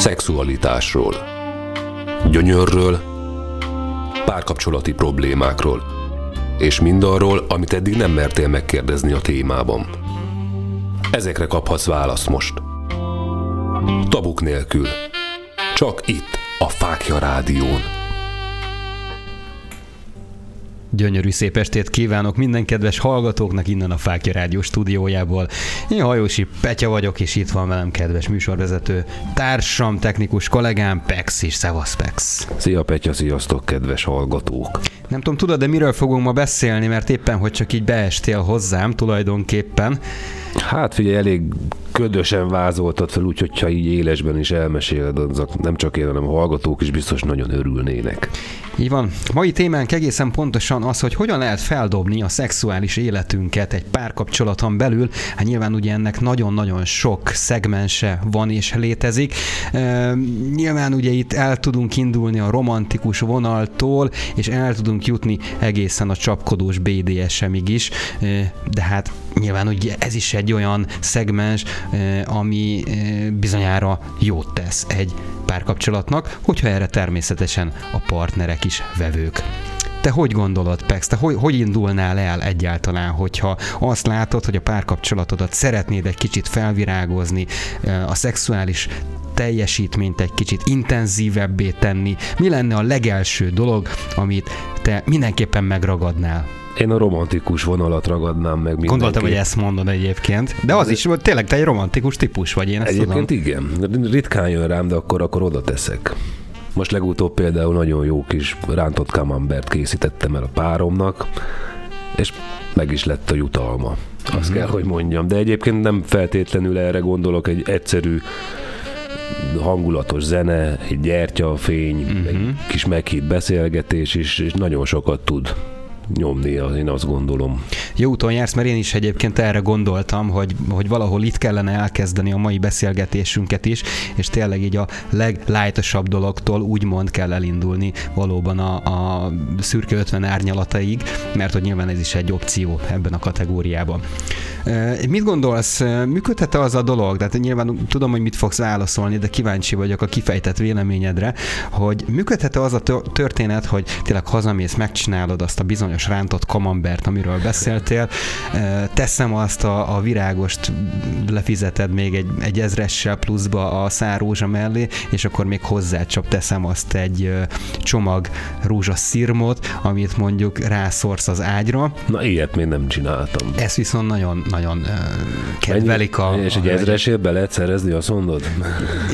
szexualitásról, gyönyörről, párkapcsolati problémákról, és mindarról, amit eddig nem mertél megkérdezni a témában. Ezekre kaphatsz választ most. Tabuk nélkül. Csak itt, a Fákja Rádión. Gyönyörű szép estét kívánok minden kedves hallgatóknak innen a Fákja Rádió stúdiójából. Én Hajósi Petya vagyok, és itt van velem kedves műsorvezető társam, technikus kollégám, Pex is. Szevasz, Pex! Szia Petya, sziasztok, kedves hallgatók! Nem tudom, tudod, de miről fogunk ma beszélni, mert éppen, hogy csak így beestél hozzám tulajdonképpen. Hát figyelj, elég ködösen vázoltad fel, úgyhogy ha így élesben is elmeséled, azok nem csak én, hanem a hallgatók is biztos nagyon örülnének. Így van. Mai témánk egészen pontosan az, hogy hogyan lehet feldobni a szexuális életünket egy párkapcsolaton belül. Hát nyilván ugye ennek nagyon-nagyon sok szegmense van és létezik. E, nyilván ugye itt el tudunk indulni a romantikus vonaltól, és el tudunk jutni egészen a csapkodós BDSM-ig is, e, de hát nyilván ugye ez is egy olyan szegmens, ami bizonyára jót tesz egy párkapcsolatnak, hogyha erre természetesen a partnerek is vevők. Te hogy gondolod, Pex? Te hogy, hogy indulnál el egyáltalán, hogyha azt látod, hogy a párkapcsolatodat szeretnéd egy kicsit felvirágozni, a szexuális teljesítményt egy kicsit intenzívebbé tenni? Mi lenne a legelső dolog, amit te mindenképpen megragadnál? Én a romantikus vonalat ragadnám meg mindenki. Gondoltam, hogy ezt mondod egyébként. De az is, tényleg te egy romantikus típus vagy, én ezt Egyébként tudom. igen. Ritkán jön rám, de akkor, akkor oda teszek. Most legutóbb például nagyon jó kis rántott kamembert készítettem el a páromnak, és meg is lett a jutalma. Azt uh-huh. kell, hogy mondjam. De egyébként nem feltétlenül erre gondolok, egy egyszerű hangulatos zene, egy gyertyafény, uh-huh. egy kis meghitt beszélgetés, és, és nagyon sokat tud nyomni, én azt gondolom. Jó úton jársz, mert én is egyébként erre gondoltam, hogy, hogy valahol itt kellene elkezdeni a mai beszélgetésünket is, és tényleg így a leglájtosabb dologtól úgymond kell elindulni valóban a, a szürke 50 árnyalataig, mert hogy nyilván ez is egy opció ebben a kategóriában. Mit gondolsz, működhet az a dolog, tehát nyilván tudom, hogy mit fogsz válaszolni, de kíváncsi vagyok a kifejtett véleményedre, hogy működhet az a történet, hogy tényleg hazamész, megcsinálod azt a bizonyos rántott kamambert, amiről beszéltél, teszem azt a, a virágost, lefizeted még egy, egy ezressel pluszba a szárózsa mellé, és akkor még hozzá csak teszem azt egy csomag rózsaszírmot, amit mondjuk rászorsz az ágyra. Na ilyet még nem csináltam. Ez viszont nagyon nagyon kedvelik a... És egy ezresért be lehet szerezni, azt mondod?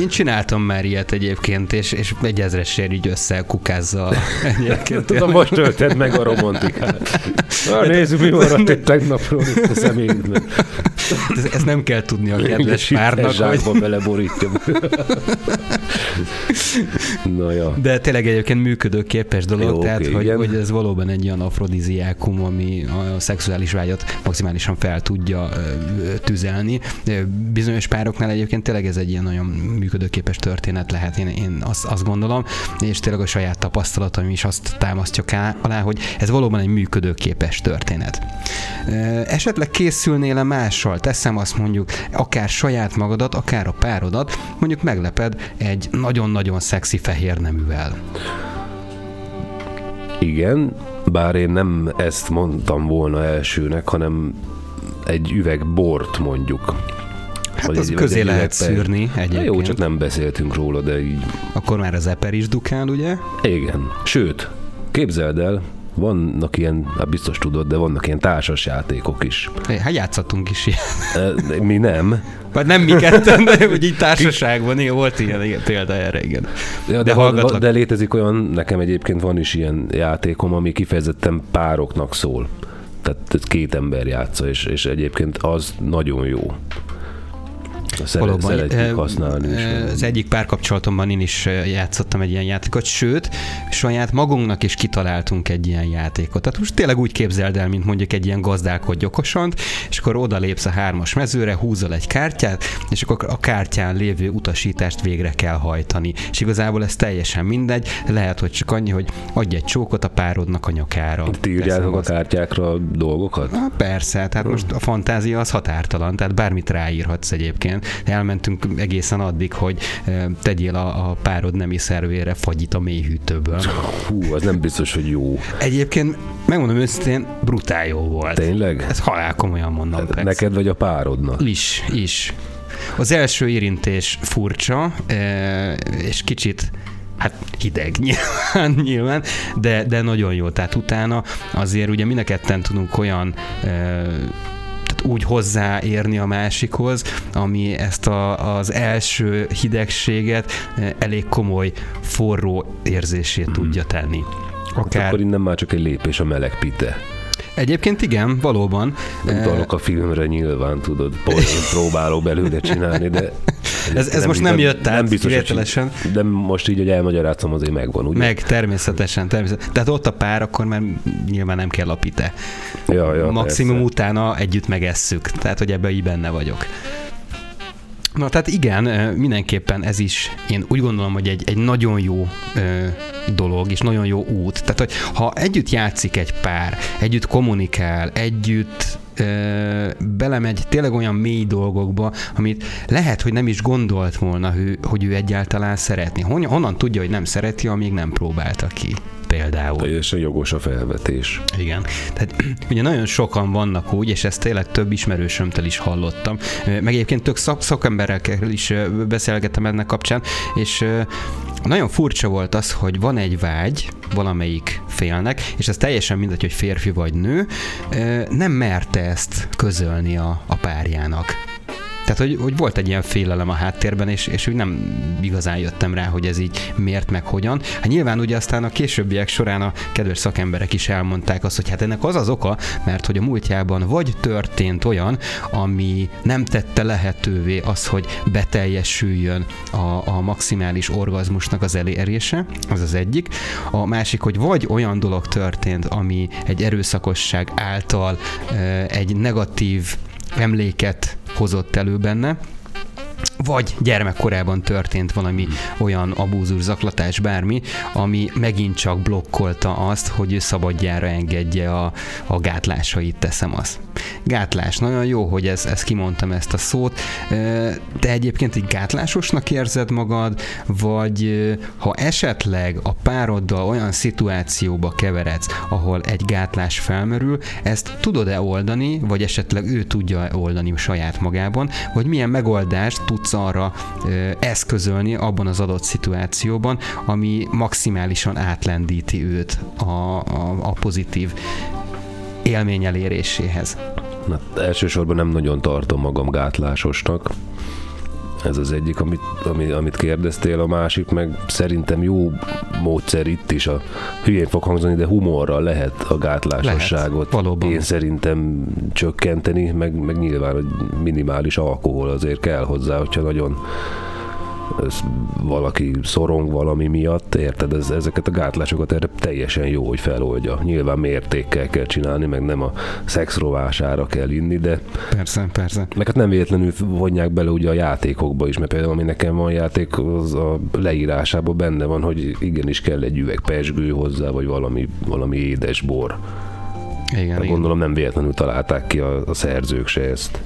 Én csináltam már ilyet egyébként, és, és egy ezresért így összekukázza egyébként. Tudom, most tölted meg a romantikát. Na, nézzük, mi maradt itt tegnapról itt a személyünkben. Ezt nem kell tudni a kedves párnak, hogy... beleborítja. Na, ja. De tényleg egyébként működőképes dolog, Jó, tehát okay, hogy, hogy ez valóban egy olyan afrodiziákum, ami a szexuális vágyat maximálisan fel tudja tüzelni. Bizonyos pároknál egyébként tényleg ez egy ilyen nagyon működőképes történet lehet, én, én azt, azt gondolom, és tényleg a saját tapasztalatom is azt támasztja alá, hogy ez valóban egy működőképes történet. Esetleg készülnél-e mással? Teszem azt mondjuk, akár saját magadat, akár a párodat, mondjuk megleped egy nagyon-nagyon szexi fehér neművel. Igen, bár én nem ezt mondtam volna elsőnek, hanem egy üveg bort mondjuk. Hát vagy az egy, közé lehet eper. szűrni egyébként. Jó, csak nem beszéltünk róla, de így... Akkor már az eper is dukál, ugye? Igen. Sőt, képzeld el, vannak ilyen, hát biztos tudod, de vannak ilyen társas játékok is. Hát játszottunk is ilyen. Mi nem. Vagy nem mi ketten, de hogy így társaságban, igen, volt ilyen igen, példa erre, igen. Ja, de, de, de létezik olyan, nekem egyébként van is ilyen játékom, ami kifejezetten pároknak szól. Tehát két ember játsza, és, és egyébként az nagyon jó. Szeret, Valóban, szeretjük használni is. Az egyik párkapcsolatomban én is játszottam egy ilyen játékot, sőt, saját magunknak is kitaláltunk egy ilyen játékot. Tehát most tényleg úgy képzeld el, mint mondjuk egy ilyen gazdálkodj okosant, és akkor oda lépsz a hármas mezőre, húzol egy kártyát, és akkor a kártyán lévő utasítást végre kell hajtani. És igazából ez teljesen mindegy, lehet, hogy csak annyi, hogy adj egy csókot a párodnak a nyakára. Ti írjátok a kártyákra dolgokat? Na, persze, tehát most a fantázia az határtalan, tehát bármit ráírhatsz egyébként elmentünk egészen addig, hogy tegyél a, a párod nemi szervére fagyit a mélyhűtőből. Hú, az nem biztos, hogy jó. Egyébként megmondom őszintén, brutál jó volt. Tényleg? Ez halál komolyan mondom. Pex. Neked vagy a párodnak? Is, is. Az első érintés furcsa, és kicsit hát hideg nyilván, nyilván de, de nagyon jó. Tehát utána azért ugye mind a ketten tudunk olyan tehát úgy hozzáérni a másikhoz, ami ezt a, az első hidegséget elég komoly forró érzését mm. tudja tenni. Akár... Hát akkor innen már csak egy lépés a meleg pite. Egyébként igen, valóban. Utalok a filmre nyilván, tudod, próbálok belőle csinálni, de... Ez, ez nem, most nem jött át nem biztos, kivételesen. De most így, hogy elmagyarázom, azért megvan, ugye? Meg, természetesen, természetesen. Tehát ott a pár, akkor már nyilván nem kell a pite. Ja, ja, Maximum persze. utána együtt megesszük. Tehát, hogy ebbe így benne vagyok. Na, tehát igen, mindenképpen ez is, én úgy gondolom, hogy egy, egy nagyon jó ö, dolog, és nagyon jó út. Tehát, hogy ha együtt játszik egy pár, együtt kommunikál, együtt belemegy tényleg olyan mély dolgokba, amit lehet, hogy nem is gondolt volna, hogy, ő egyáltalán szeretni. Honnan tudja, hogy nem szereti, amíg nem próbálta ki például. Teljesen jogos a felvetés. Igen. Tehát ugye nagyon sokan vannak úgy, és ezt tényleg több ismerősömtől is hallottam, meg egyébként tök szak, szakemberekkel is beszélgettem ennek kapcsán, és nagyon furcsa volt az, hogy van egy vágy valamelyik félnek, és ez teljesen mindegy, hogy férfi vagy nő, nem merte ezt közölni a, a párjának. Tehát, hogy, hogy volt egy ilyen félelem a háttérben, és, és úgy nem igazán jöttem rá, hogy ez így miért, meg hogyan. Hát nyilván ugye aztán a későbbiek során a kedves szakemberek is elmondták azt, hogy hát ennek az az oka, mert hogy a múltjában vagy történt olyan, ami nem tette lehetővé az, hogy beteljesüljön a, a maximális orgazmusnak az elérése, az az egyik. A másik, hogy vagy olyan dolog történt, ami egy erőszakosság által egy negatív emléket hozott elő benne, vagy gyermekkorában történt valami hmm. olyan abúzus, zaklatás, bármi, ami megint csak blokkolta azt, hogy ő szabadjára engedje a, a gátlásait, teszem azt. Gátlás, nagyon jó, hogy ez, ez kimondtam ezt a szót, de egyébként egy gátlásosnak érzed magad, vagy ha esetleg a pároddal olyan szituációba keveredsz, ahol egy gátlás felmerül, ezt tudod-e oldani, vagy esetleg ő tudja oldani saját magában, vagy milyen megoldást tudsz arra eszközölni abban az adott szituációban, ami maximálisan átlendíti őt a, a, a pozitív élmény eléréséhez. Na, elsősorban nem nagyon tartom magam gátlásosnak. Ez az egyik, amit, amit, amit kérdeztél, a másik meg szerintem jó módszer itt is, a hülyén fog hangzani, de humorral lehet a gátlásosságot lehet, én szerintem csökkenteni, meg, meg nyilván, hogy minimális alkohol azért kell hozzá, hogyha nagyon valaki szorong valami miatt, érted, ez, ezeket a gátlásokat erre teljesen jó, hogy feloldja. Nyilván mértékkel kell csinálni, meg nem a szexrovására kell inni, de... Persze, persze. Meg hát nem véletlenül vonják bele ugye a játékokba is, mert például ami nekem van játék, az a leírásában benne van, hogy igenis kell egy üveg pesgő hozzá, vagy valami, valami édes bor. Igen, hát igen. Gondolom nem véletlenül találták ki a, a szerzők se ezt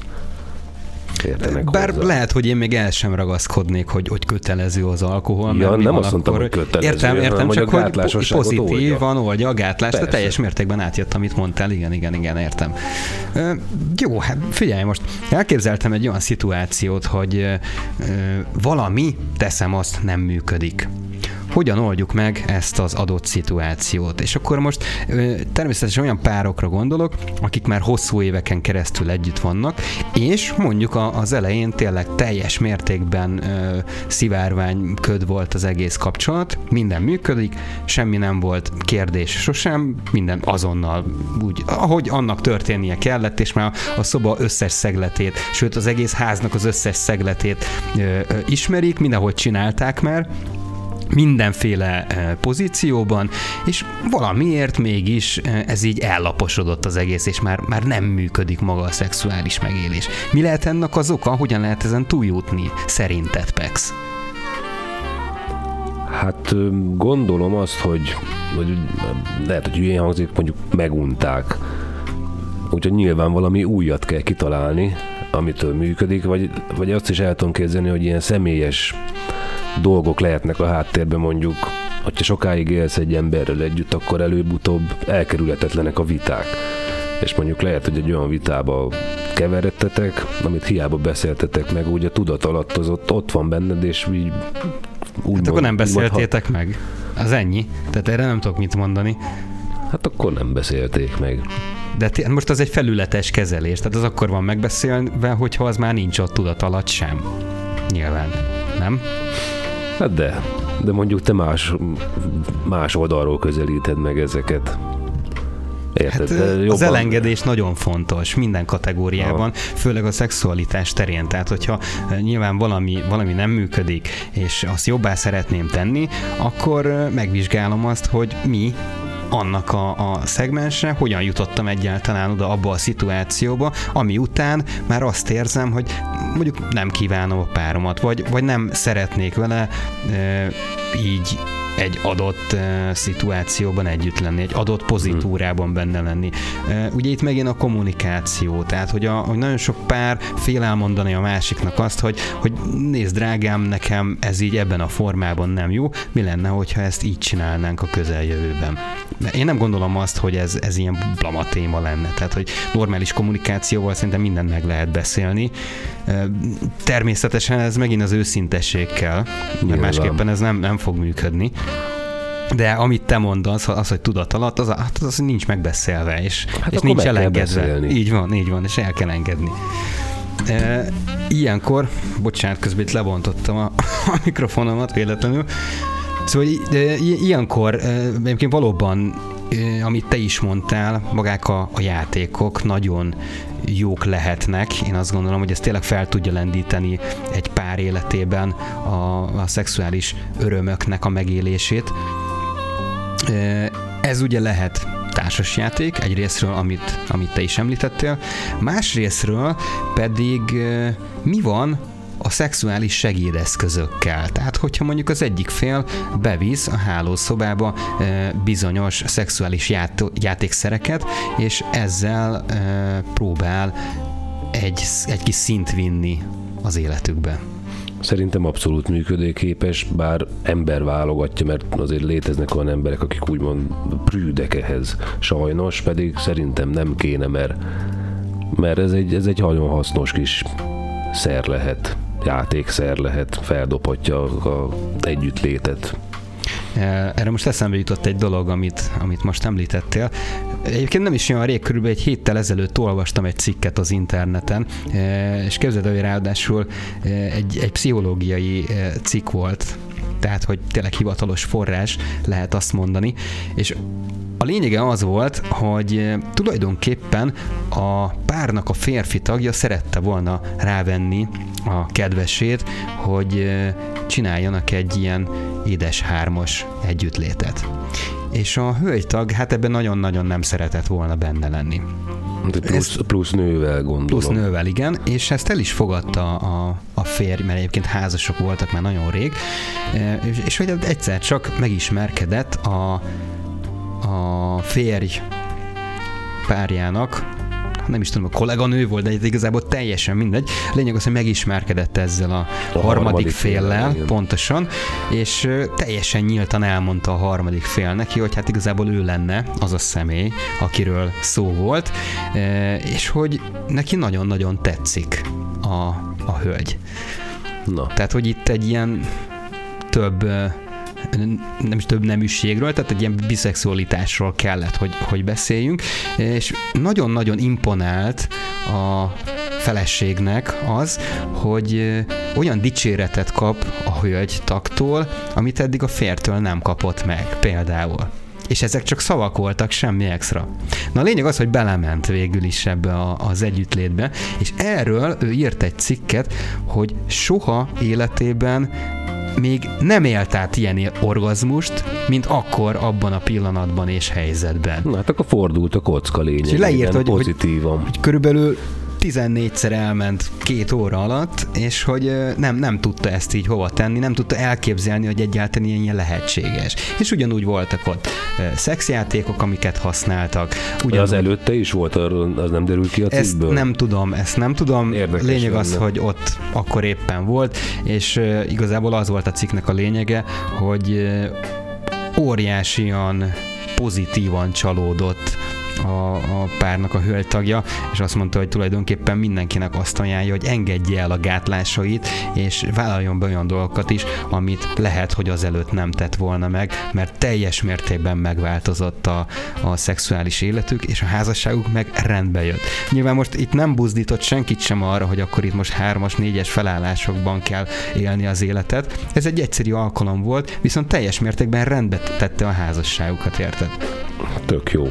értenek Bár hozzá. lehet, hogy én még el sem ragaszkodnék, hogy, hogy kötelező az alkohol. Ja, mert nem azt mondtam, hogy kötelező. Értem, értem, csak hogy pozitív van, oldja a gátlás, de teljes mértékben átjött, amit mondtál, igen, igen, igen, értem. Ö, jó, hát figyelj most, elképzeltem egy olyan szituációt, hogy ö, valami, teszem azt, nem működik hogyan oldjuk meg ezt az adott szituációt. És akkor most természetesen olyan párokra gondolok, akik már hosszú éveken keresztül együtt vannak, és mondjuk az elején tényleg teljes mértékben szivárvány köd volt az egész kapcsolat, minden működik, semmi nem volt kérdés sosem, minden azonnal úgy, ahogy annak történnie kellett, és már a szoba összes szegletét, sőt az egész háznak az összes szegletét ö, ö, ismerik, mindenhogy csinálták már, mindenféle eh, pozícióban, és valamiért mégis eh, ez így ellaposodott az egész, és már, már nem működik maga a szexuális megélés. Mi lehet ennek az oka? Hogyan lehet ezen túljutni szerinted, Pex? Hát gondolom azt, hogy, hogy lehet, hogy ilyen hangzik, mondjuk megunták. Úgyhogy nyilván valami újat kell kitalálni, amitől működik, vagy, vagy azt is el tudom képzelni, hogy ilyen személyes dolgok lehetnek a háttérben mondjuk, hogyha sokáig élsz egy emberrel együtt, akkor előbb-utóbb elkerülhetetlenek a viták. És mondjuk lehet, hogy egy olyan vitába keveredtetek, amit hiába beszéltetek meg, úgy a tudat alatt az ott, ott van benned, és így úgy hát akkor nem beszéltétek ha... meg. Az ennyi. Tehát erre nem tudok mit mondani. Hát akkor nem beszélték meg. De t- most az egy felületes kezelés, tehát az akkor van megbeszélve, hogyha az már nincs ott tudat alatt sem. Nyilván. Nem? Hát de. De mondjuk te más, más oldalról közelíted meg ezeket. Érted? Hát, jobban... Az elengedés nagyon fontos minden kategóriában, ha. főleg a szexualitás terén. Tehát, hogyha nyilván valami, valami nem működik, és azt jobbá szeretném tenni, akkor megvizsgálom azt, hogy mi annak a, a szegmensre, hogyan jutottam egyáltalán oda abba a szituációba, ami után már azt érzem, hogy mondjuk nem kívánom a páromat, vagy, vagy nem szeretnék vele e, így egy adott uh, szituációban együtt lenni, egy adott pozitúrában benne lenni. Uh, ugye itt megint a kommunikáció, tehát hogy, a, hogy nagyon sok pár fél elmondani a másiknak azt, hogy, hogy nézd drágám, nekem ez így ebben a formában nem jó, mi lenne, hogyha ezt így csinálnánk a közeljövőben. De én nem gondolom azt, hogy ez, ez ilyen blama téma lenne, tehát hogy normális kommunikációval szerintem mindent meg lehet beszélni. Természetesen ez megint az őszintesség kell, mert másképpen ez nem, nem fog működni. De amit te mondasz, az, hogy tudat alatt, az, hát az nincs megbeszélve, és, hát és nincs elengedve. Így van, így van, és el kell engedni. E, ilyenkor, bocsánat, közben itt lebontottam a, a mikrofonomat véletlenül, Szóval e, ilyenkor e, egyébként valóban, amit te is mondtál, magák a, a játékok nagyon jók lehetnek. Én azt gondolom, hogy ez tényleg fel tudja lendíteni egy pár életében a, a szexuális örömöknek a megélését. Ez ugye lehet társasjáték, egy részről, amit, amit te is említettél, más részről pedig mi van a szexuális segédeszközökkel. Tehát, hogyha mondjuk az egyik fél bevisz a hálószobába bizonyos szexuális játékszereket, és ezzel próbál egy, egy kis szint vinni az életükbe. Szerintem abszolút működőképes, bár ember válogatja, mert azért léteznek olyan emberek, akik úgymond prűdek ehhez. Sajnos pedig szerintem nem kéne, mert, mert ez egy, ez egy nagyon hasznos kis szer lehet, játékszer lehet, feldobhatja a együttlétet. Erre most eszembe jutott egy dolog, amit, amit most említettél. Egyébként nem is olyan rég, körülbelül egy héttel ezelőtt olvastam egy cikket az interneten, és képzeld, hogy ráadásul egy, egy pszichológiai cikk volt, tehát hogy tényleg hivatalos forrás lehet azt mondani, és a lényege az volt, hogy tulajdonképpen a párnak a férfi tagja szerette volna rávenni a kedvesét, hogy csináljanak egy ilyen édes hármas együttlétet. És a hölgytag hát ebben nagyon-nagyon nem szeretett volna benne lenni. Plusz, plusz nővel gondolom. Plusz nővel, igen, és ezt el is fogadta a, a férj, mert egyébként házasok voltak már nagyon rég, és, és hogy egyszer csak megismerkedett a, a férj párjának nem is tudom, a kolléganő volt, de igazából teljesen mindegy. Lényeg az, hogy megismerkedett ezzel a, a harmadik, harmadik féllel, fél, pontosan, és teljesen nyíltan elmondta a harmadik fél neki, hogy hát igazából ő lenne az a személy, akiről szó volt, és hogy neki nagyon-nagyon tetszik a, a hölgy. Na. Tehát, hogy itt egy ilyen több nem is több neműségről, tehát egy ilyen biszexualitásról kellett, hogy, hogy beszéljünk, és nagyon-nagyon imponált a feleségnek az, hogy olyan dicséretet kap a hölgy taktól, amit eddig a fértől nem kapott meg, például és ezek csak szavak voltak, semmi extra. Na a lényeg az, hogy belement végül is ebbe a, az együttlétbe, és erről ő írt egy cikket, hogy soha életében még nem élt át ilyen orgazmust, mint akkor abban a pillanatban és helyzetben. Na hát akkor fordult a kocka lényeg. És leírt, hogy, pozitívan. Hogy, hogy körülbelül 14-szer elment két óra alatt, és hogy nem, nem tudta ezt így hova tenni, nem tudta elképzelni, hogy egyáltalán ilyen lehetséges. És ugyanúgy voltak ott szexjátékok, amiket használtak. Ugyanúgy... Az előtte is volt, az nem derül ki a cikkből? Ezt nem tudom, ezt nem tudom. Érdekes Lényeg lenne. az, hogy ott akkor éppen volt, és igazából az volt a cikknek a lényege, hogy óriásian pozitívan csalódott a, a párnak a hölgytagja, és azt mondta, hogy tulajdonképpen mindenkinek azt ajánlja, hogy engedje el a gátlásait, és vállaljon be olyan dolgokat is, amit lehet, hogy az előtt nem tett volna meg, mert teljes mértékben megváltozott a, a szexuális életük, és a házasságuk meg rendbe jött. Nyilván most itt nem buzdított senkit sem arra, hogy akkor itt most hármas, négyes felállásokban kell élni az életet. Ez egy egyszerű alkalom volt, viszont teljes mértékben rendbe tette a házasságukat, érted? Tök jó.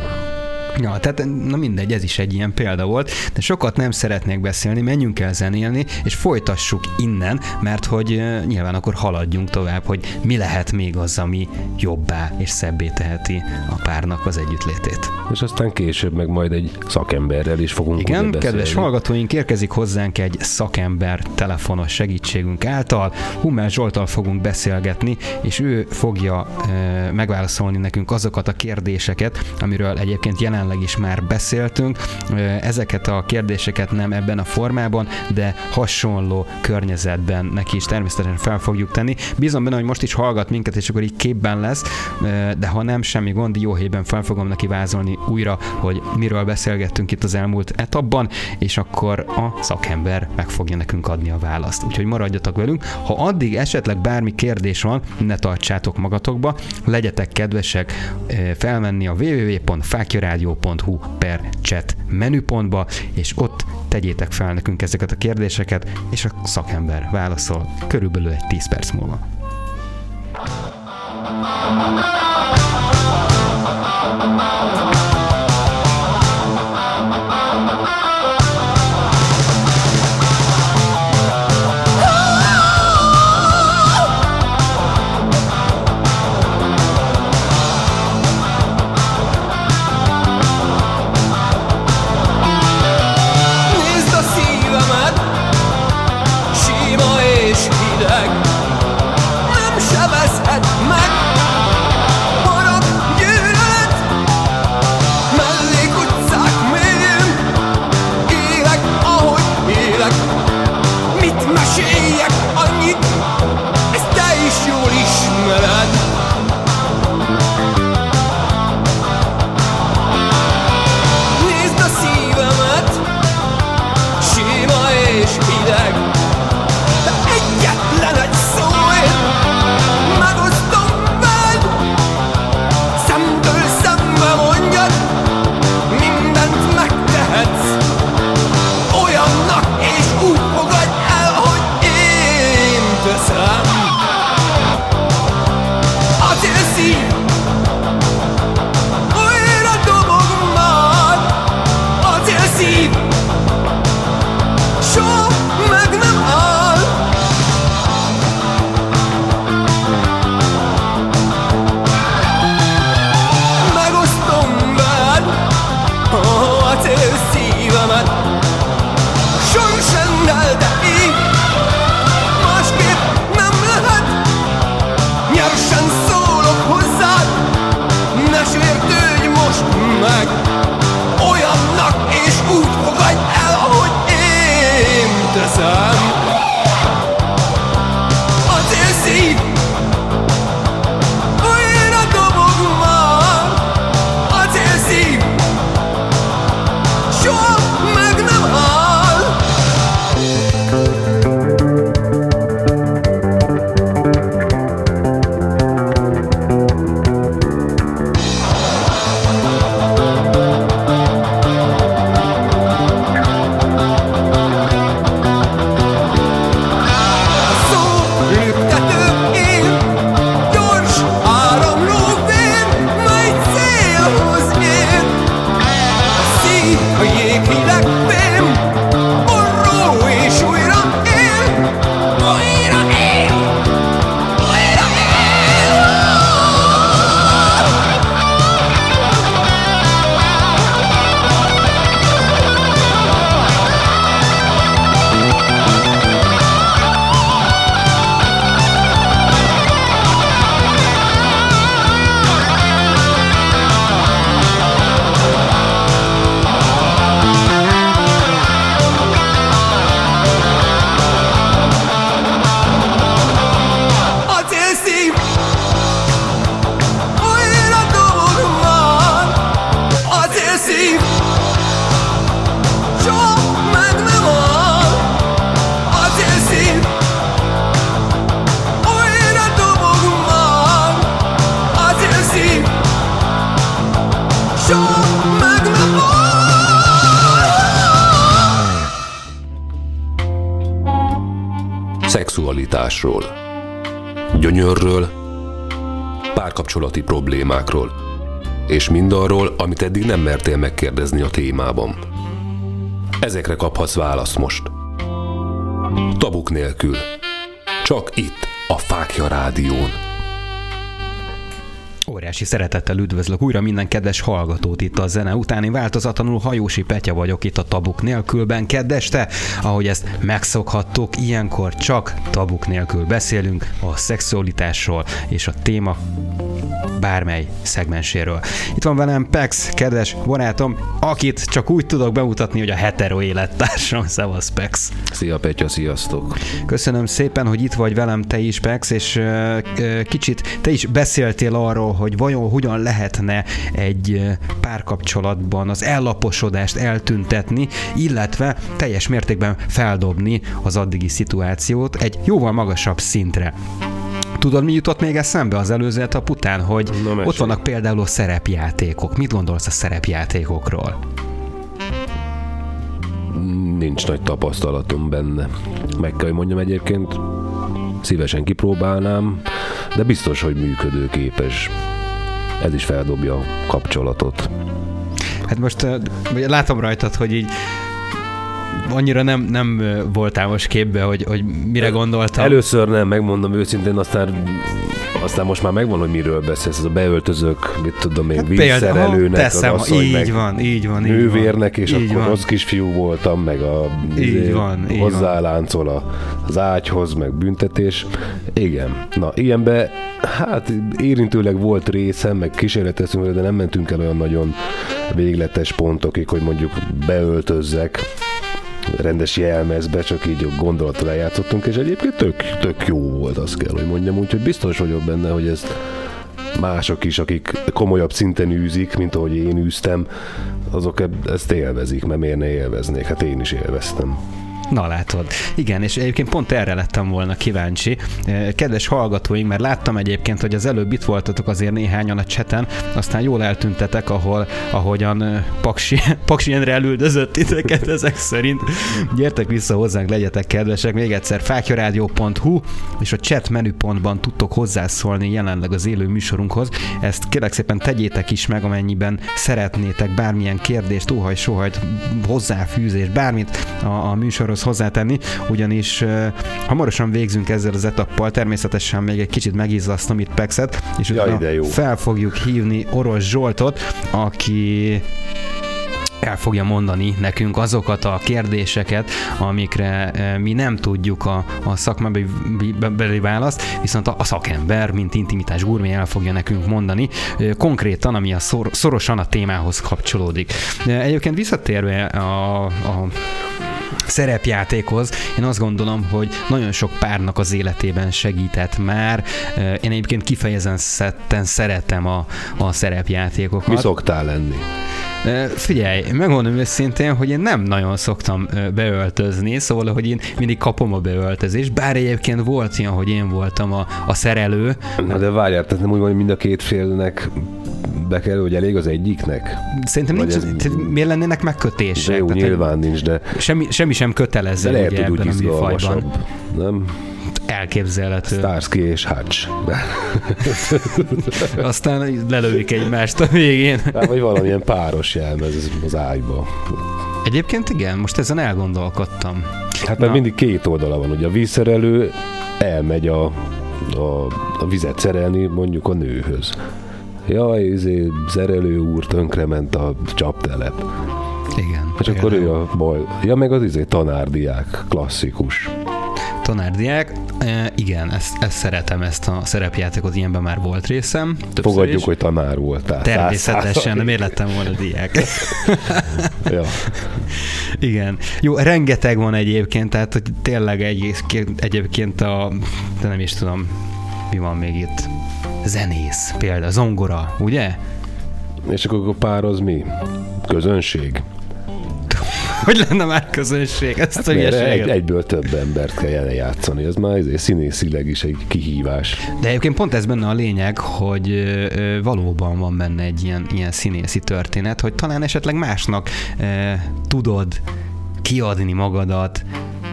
Ja, tehát na mindegy, ez is egy ilyen példa volt, de sokat nem szeretnék beszélni, menjünk el zenélni, és folytassuk innen, mert hogy nyilván akkor haladjunk tovább, hogy mi lehet még az, ami jobbá és szebbé teheti a párnak az együttlétét. És aztán később meg majd egy szakemberrel is fogunk Igen, kedves hallgatóink, érkezik hozzánk egy szakember telefonos segítségünk által. Hummel Zsoltal fogunk beszélgetni, és ő fogja e, megválaszolni nekünk azokat a kérdéseket, amiről egyébként jelen jelenleg is már beszéltünk. Ezeket a kérdéseket nem ebben a formában, de hasonló környezetben neki is természetesen fel fogjuk tenni. Bízom benne, hogy most is hallgat minket, és akkor így képben lesz, de ha nem, semmi gond, jó helyben fel fogom neki vázolni újra, hogy miről beszélgettünk itt az elmúlt etapban, és akkor a szakember meg fogja nekünk adni a választ. Úgyhogy maradjatok velünk. Ha addig esetleg bármi kérdés van, ne tartsátok magatokba, legyetek kedvesek felmenni a www.fákjaradio rádió.hu per chat menüpontba, és ott tegyétek fel nekünk ezeket a kérdéseket, és a szakember válaszol körülbelül egy 10 perc múlva. Thank you. És mindarról, amit eddig nem mertél megkérdezni a témában. Ezekre kaphatsz választ most. Tabuk nélkül. Csak itt, a Fákja Rádión. Óriási szeretettel üdvözlök újra minden kedves hallgatót itt a zene utáni változatlanul Hajósi Petya vagyok itt a Tabuk nélkülben keddeste, ahogy ezt megszokhattuk, ilyenkor csak tabuk nélkül beszélünk a szexualitásról és a téma bármely szegmenséről. Itt van velem Pex, kedves barátom, akit csak úgy tudok bemutatni, hogy a hetero élettársam. Szevasz, Pex. Szia Petya, sziasztok! Köszönöm szépen, hogy itt vagy velem te is, Pex, és uh, kicsit te is beszéltél arról, hogy vajon hogyan lehetne egy párkapcsolatban az ellaposodást eltüntetni, illetve teljes mértékben feldobni az addigi szituációt egy jóval magasabb szintre. Tudod, mi jutott még eszembe az előző etap után, hogy Na, ott vannak például a szerepjátékok. Mit gondolsz a szerepjátékokról? Nincs nagy tapasztalatom benne. Meg kell, hogy mondjam egyébként, szívesen kipróbálnám, de biztos, hogy működőképes. Ez is feldobja a kapcsolatot. Hát most látom rajtad, hogy így annyira nem, nem voltál most képbe, hogy, hogy mire gondoltam. Először nem, megmondom őszintén, aztán aztán most már megvan, hogy miről beszélsz, ez a beöltözők, mit tudom én, hát vízszerelőnek, teszem, az asszony, így meg van, így van, így nővérnek, és így akkor van. rossz kisfiú voltam, meg a így izé, van, így hozzáláncol a, az ágyhoz, meg büntetés. Igen, na ilyenbe, hát érintőleg volt részem, meg kísérleteztünk, de nem mentünk el olyan nagyon végletes pontokig, hogy mondjuk beöltözzek rendes jelmezbe, csak így gondolattal eljátszottunk, és egyébként tök, tök jó volt, azt kell, hogy mondjam, úgyhogy biztos vagyok benne, hogy ezt mások is, akik komolyabb szinten űzik, mint ahogy én űztem, azok ezt élvezik, mert miért ne élveznék? Hát én is élveztem. Na látod. Igen, és egyébként pont erre lettem volna kíváncsi. Kedves hallgatóink, mert láttam egyébként, hogy az előbb itt voltatok azért néhányan a cseten, aztán jól eltüntetek, ahol, ahogyan Paksi, Paksi Endre elüldözött titeket ezek szerint. Gyertek vissza hozzánk, legyetek kedvesek. Még egyszer fákjaradio.hu és a chat menüpontban tudtok hozzászólni jelenleg az élő műsorunkhoz. Ezt kérlek szépen tegyétek is meg, amennyiben szeretnétek bármilyen kérdést, óhaj, sohajt, hozzáfűzés, bármit a, a műsorhoz tudsz hozzátenni, ugyanis hamarosan végzünk ezzel az etappal, természetesen még egy kicsit megizlasztom itt Pexet, és ja, utána fel fogjuk hívni Orosz Zsoltot, aki el fogja mondani nekünk azokat a kérdéseket, amikre mi nem tudjuk a, a szakmabeli választ, viszont a, a szakember, mint intimitás gurmé el fogja nekünk mondani, konkrétan, ami a szor, szorosan a témához kapcsolódik. Egyébként visszatérve a, a szerepjátékhoz. Én azt gondolom, hogy nagyon sok párnak az életében segített már. Én egyébként kifejezen szetten szeretem a, a szerepjátékokat. Mi szoktál lenni? Figyelj, megmondom őszintén, hogy én nem nagyon szoktam beöltözni, szóval, hogy én mindig kapom a beöltözést, bár egyébként volt ilyen, hogy én voltam a, a szerelő. Na de várjál, tehát nem úgy van, hogy mind a két félnek be kell, hogy elég az egyiknek? Szerintem Vagy nincs, ez... miért lennének megkötések? De jó, tehát, nyilván nincs, de... Semmi, semmi sem kötelező de lehet, ugye, hogy úgy műfajban. Nem? Elképzelhető. Starsky és Hutch. Aztán lelőik egymást a végén. Hát, vagy valamilyen páros jelmez az ágyba. Egyébként igen, most ezen elgondolkodtam. Hát mert mindig két oldala van, ugye a vízszerelő elmegy a, a, a vizet szerelni mondjuk a nőhöz jaj, izé, zerelő úr tönkrement a csaptelep. És akkor ő a baj. Ja, meg az izé tanárdiák, klasszikus. Tanárdiák, e, igen, ezt, ezt szeretem, ezt a szerepjátékot, ilyenben már volt részem. Fogadjuk, is. hogy tanár voltál. Természetesen, nem miért lettem volna diák. ja. Igen. Jó, rengeteg van egyébként, tehát hogy tényleg egy, egyébként a, de nem is tudom, mi van még itt zenész, például zongora, ugye? És akkor a pár az mi? Közönség? Hogy lenne már közönség? Ezt hát egy, egyből több embert kell játszani, ez már ezért színészileg is egy kihívás. De egyébként pont ez benne a lényeg, hogy valóban van benne egy ilyen, ilyen színészi történet, hogy talán esetleg másnak tudod kiadni magadat,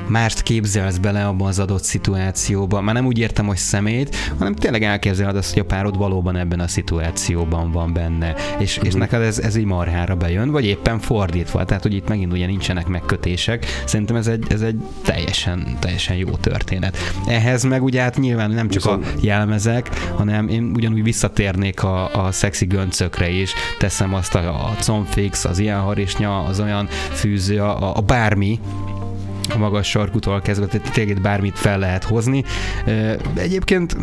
mást képzelsz bele abban az adott szituációban. Már nem úgy értem, hogy szemét, hanem tényleg elképzeled azt, hogy a párod valóban ebben a szituációban van benne. És, uh-huh. és mhm. neked ez, ez így marhára bejön, vagy éppen fordítva. Tehát, hogy itt megint ugye nincsenek megkötések. Szerintem ez egy, ez egy teljesen, teljesen jó történet. Ehhez meg ugye hát nyilván nem csak Viszont... a jelmezek, hanem én ugyanúgy visszatérnék a, a szexi göncökre is. Teszem azt a, a comfix, az ilyen harisnya, az olyan fűző, a, a bármi, a magas sarkutól kezdve, tehát tényleg bármit fel lehet hozni. Egyébként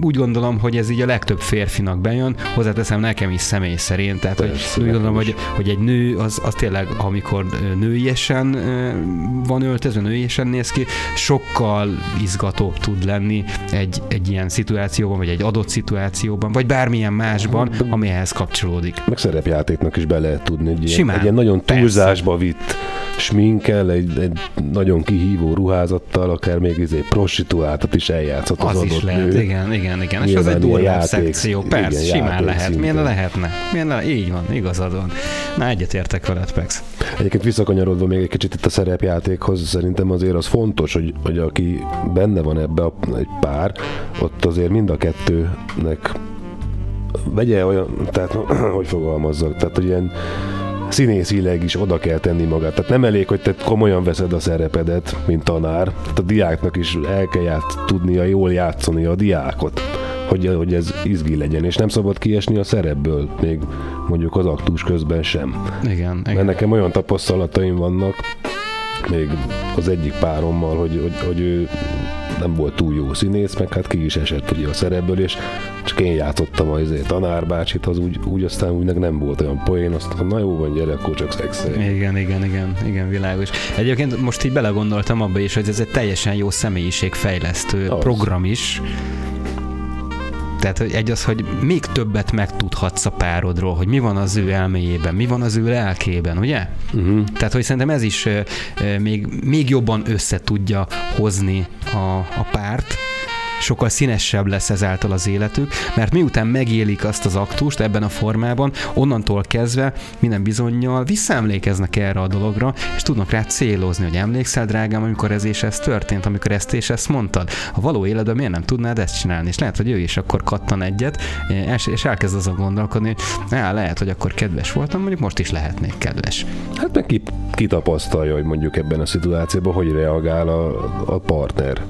úgy gondolom, hogy ez így a legtöbb férfinak bejön, hozzáteszem nekem is személy szerint, tehát Persze, hogy úgy gondolom, hogy, hogy egy nő az, az tényleg, amikor nőiesen van öltözve, nőiesen néz ki, sokkal izgatóbb tud lenni egy, egy ilyen szituációban, vagy egy adott szituációban, vagy bármilyen másban, ami ehhez kapcsolódik. Meg szerepjátéknak is be lehet tudni, egy, Simán, egy ilyen nagyon túlzásba Persze. vitt sminkel, egy, egy nagyon kihívó ruházattal, akár még izé prostituáltat is eljátszott az, az adott is lehet, nő. igen, igen, igen. És az egy durva szekció, persze, igen, simán lehet. Miért ne lehetne? Miért ne? Így van, igazad van. Na, egyetértek veled, Pex. Egyébként visszakanyarodva még egy kicsit itt a szerepjátékhoz, szerintem azért az fontos, hogy, hogy aki benne van ebbe a, egy pár, ott azért mind a kettőnek vegye olyan, tehát hogy fogalmazzak, tehát hogy ilyen színészileg is oda kell tenni magát. Tehát nem elég, hogy te komolyan veszed a szerepedet, mint tanár. Tehát a diáknak is el kell ját, tudnia jól játszani a diákot hogy, hogy ez izgi legyen, és nem szabad kiesni a szerepből, még mondjuk az aktus közben sem. Igen, igen. Mert nekem olyan tapasztalataim vannak, még az egyik párommal, hogy, hogy, hogy ő nem volt túl jó színész, meg hát ki is esett ugye a szerepből, és csak én játszottam az izé, tanárbácsit, az úgy, úgy aztán úgy nem volt olyan poén, azt mondtam, na jó van, gyere, akkor csak szexelj. Igen, igen, igen, igen, világos. Egyébként most így belegondoltam abba is, hogy ez egy teljesen jó személyiségfejlesztő az. program is, tehát hogy egy az, hogy még többet megtudhatsz a párodról, hogy mi van az ő elméjében, mi van az ő lelkében, ugye? Uh-huh. Tehát, hogy szerintem ez is még, még jobban össze tudja hozni a, a párt, sokkal színesebb lesz ezáltal az életük, mert miután megélik azt az aktust ebben a formában, onnantól kezdve minden bizonyal visszaemlékeznek erre a dologra, és tudnak rá célozni, hogy emlékszel, drágám, amikor ez és ez történt, amikor ezt és ezt mondtad. A való életben miért nem tudnád ezt csinálni? És lehet, hogy ő is akkor kattan egyet, és elkezd azon gondolkodni, hogy á, lehet, hogy akkor kedves voltam, mondjuk most is lehetnék kedves. Hát meg ki, kitapasztalja, hogy mondjuk ebben a szituációban hogy reagál a, a partner.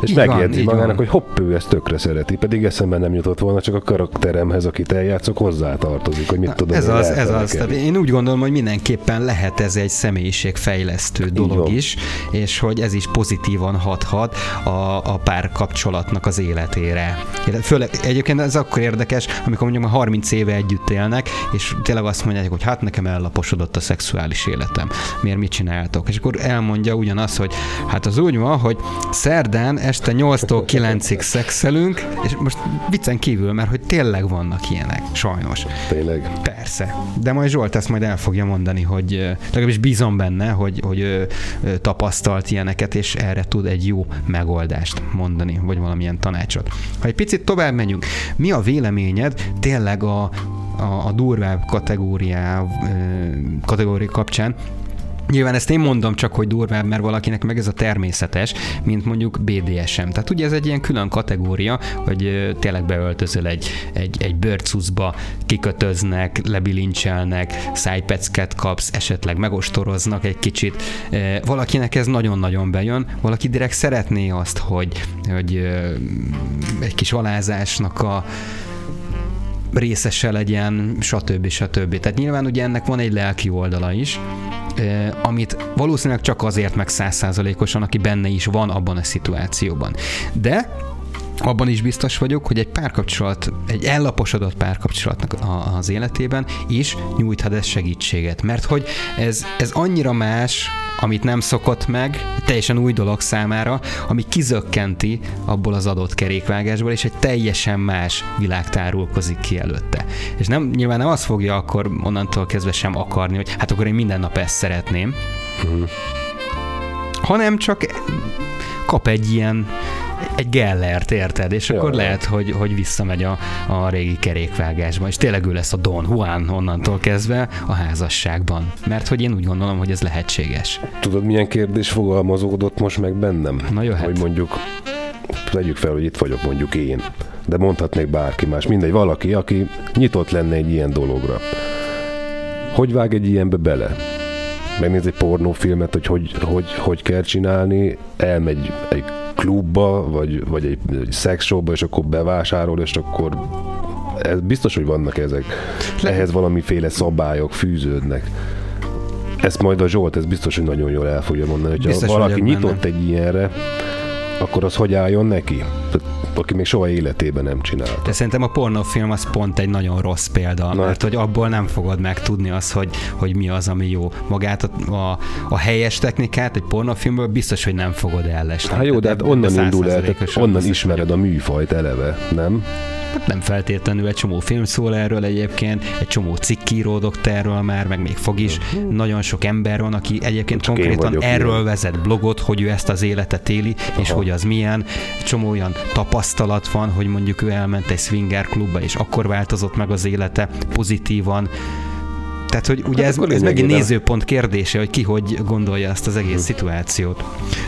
És így megjegyzi van, magának, van. hogy hopp, ő ezt tökre szereti, pedig eszembe nem jutott volna, csak a karakteremhez, akit eljátszok, hozzá tartozik, hogy mit tudom. Ez az, ez az. Tehát én úgy gondolom, hogy mindenképpen lehet ez egy személyiségfejlesztő dolog is, és hogy ez is pozitívan hathat a, a pár kapcsolatnak az életére. Főleg egyébként ez akkor érdekes, amikor mondjuk már 30 éve együtt élnek, és tényleg azt mondják, hogy hát nekem ellaposodott a szexuális életem. Miért mit csináltok? És akkor elmondja ugyanaz, hogy hát az úgy van, hogy szerdán este 8-tól 9-ig szexelünk, és most viccen kívül, mert hogy tényleg vannak ilyenek, sajnos. Tényleg? Persze. De majd Zsolt ezt majd el fogja mondani, hogy legalábbis bízom benne, hogy, hogy ő tapasztalt ilyeneket, és erre tud egy jó megoldást mondani, vagy valamilyen tanácsot. Ha egy picit tovább megyünk, mi a véleményed tényleg a, a, a durvább kategóriá, kategória kapcsán, Nyilván ezt én mondom csak, hogy durvább, mert valakinek meg ez a természetes, mint mondjuk BDSM. Tehát ugye ez egy ilyen külön kategória, hogy tényleg beöltözöl egy, egy, egy bőrcuszba, kikötöznek, lebilincselnek, szájpecket kapsz, esetleg megostoroznak egy kicsit. Valakinek ez nagyon-nagyon bejön, valaki direkt szeretné azt, hogy, hogy egy kis alázásnak a részese legyen, stb. stb. Tehát nyilván ugye ennek van egy lelki oldala is, amit valószínűleg csak azért meg százszázalékosan, aki benne is van abban a szituációban. De abban is biztos vagyok, hogy egy párkapcsolat, egy ellaposodott párkapcsolatnak az életében is nyújthat ez segítséget. Mert hogy ez, ez annyira más, amit nem szokott meg, teljesen új dolog számára, ami kizökkenti abból az adott kerékvágásból, és egy teljesen más világ tárulkozik ki előtte. És nem, nyilván nem azt fogja akkor onnantól kezdve sem akarni, hogy hát akkor én minden nap ezt szeretném, uh-huh. hanem csak kap egy ilyen egy Gellert, érted? És akkor Ja, lehet, hogy, hogy visszamegy a, a régi kerékvágásba, és tényleg ő lesz a Don Juan onnantól kezdve a házasságban. Mert hogy én úgy gondolom, hogy ez lehetséges. Tudod, milyen kérdés fogalmazódott most meg bennem? Na jöhet. Hogy mondjuk, tegyük fel, hogy itt vagyok mondjuk én, de mondhatnék bárki más, mindegy, valaki, aki nyitott lenne egy ilyen dologra. Hogy vág egy ilyenbe bele? Megnéz egy pornófilmet, hogy hogy, hogy, hogy kell csinálni, elmegy egy klubba, vagy, vagy egy, egy szexshowba, és akkor bevásárol, és akkor ez biztos, hogy vannak ezek. Ehhez valamiféle szabályok fűződnek. Ezt majd a Zsolt, ez biztos, hogy nagyon jól el fogja mondani, hogyha Biztos valaki nyitott benne. egy ilyenre, akkor az hogy álljon neki? Aki még soha életében nem csinálta. De szerintem a pornófilm az pont egy nagyon rossz példa, Na. Mert hogy abból nem fogod megtudni azt, hogy, hogy mi az, ami jó. Magát a, a, a helyes technikát egy pornófilmből biztos, hogy nem fogod ellesni. Hát jó, de hát onnan indul el, onnan ismered a műfajt eleve, nem? Hát Nem feltétlenül, egy csomó film szól erről egyébként, egy csomó cikk íródott erről már, meg még fog is. Nagyon sok ember van, aki egyébként Csak konkrétan erről ilyen. vezet blogot, hogy ő ezt az életet éli, és Aha. hogy az milyen. Csomó olyan tapasztalat van, hogy mondjuk ő elment egy swinger klubba, és akkor változott meg az élete pozitívan. Tehát, hogy ugye Hát ez, ez megint nézőpont kérdése, hogy ki hogy gondolja ezt az egész szituációt.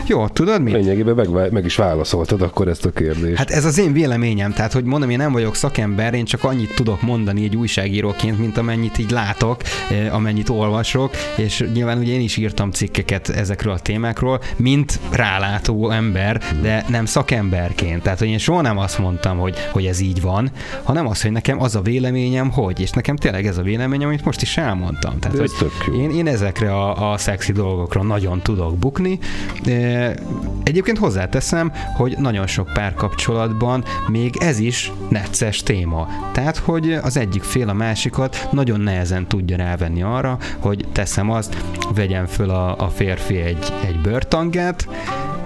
Jó, tudod mit? Lényegében meg, meg is válaszoltad akkor ezt a kérdést. Hát ez az én véleményem, tehát hogy mondom, én nem vagyok szakember, én csak annyit tudok mondani egy újságíróként, mint amennyit így látok, eh, amennyit olvasok, és nyilván ugye én is írtam cikkeket ezekről a témákról, mint rálátó ember, de nem szakemberként. Tehát, hogy én soha nem azt mondtam, hogy, hogy ez így van, hanem az, hogy nekem az a véleményem, hogy, és nekem tényleg ez a véleményem, amit most is elmondtam. Tehát, ez hogy tök jó. én, én ezekre a, a szexi dolgokra nagyon tudok bukni. E, Egyébként hozzáteszem, hogy nagyon sok párkapcsolatban még ez is necces téma. Tehát, hogy az egyik fél a másikat nagyon nehezen tudja rávenni arra, hogy teszem azt, vegyen föl a, a férfi egy, egy bőrtangát,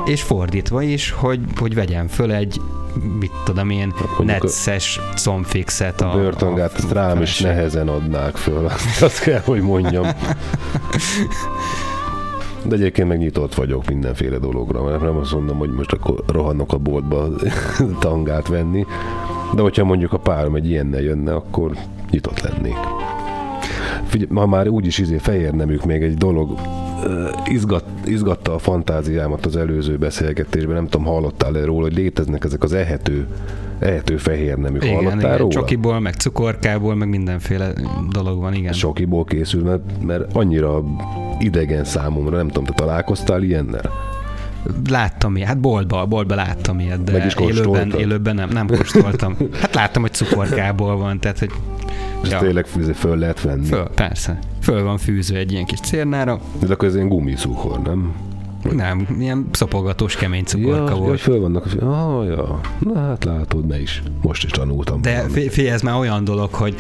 és fordítva is, hogy, hogy vegyen föl egy mit tudom én, mondjuk a- necces combfixet a, börtongát a rám is nehezen adnák föl, azt, azt kell, hogy mondjam. De egyébként meg nyitott vagyok mindenféle dologra, mert nem azt mondom, hogy most akkor rohanok a boltba tangát venni, de hogyha mondjuk a párom egy ilyennel jönne, akkor nyitott lennék. Figyelj, ma már úgyis izé fehér nemük még egy dolog izgat, izgatta a fantáziámat az előző beszélgetésben, nem tudom, hallottál-e róla, hogy léteznek ezek az ehető, ehető fehér neműk. Igen, Hallottál igen, róla? csokiból, meg cukorkából, meg mindenféle dolog van, igen. Sokiból készül, mert, mert annyira idegen számomra, nem tudom, te találkoztál ilyennel? Láttam ilyet, hát boltba, boltba láttam ilyet, de élőben, élőben nem, nem kóstoltam. Hát láttam, hogy cukorkából van, tehát hogy És Ja. tényleg izé föl lehet venni. föl, persze, föl van fűző egy ilyen kis cérnára, De akkor ez ilyen gumicukor, nem? nem, ilyen szopogatós kemény cukorka ja, volt. Ja, föl vannak. Ah, ja. Na hát látod, ne is. Most is tanultam. De fi- figyelj, ez már olyan dolog, hogy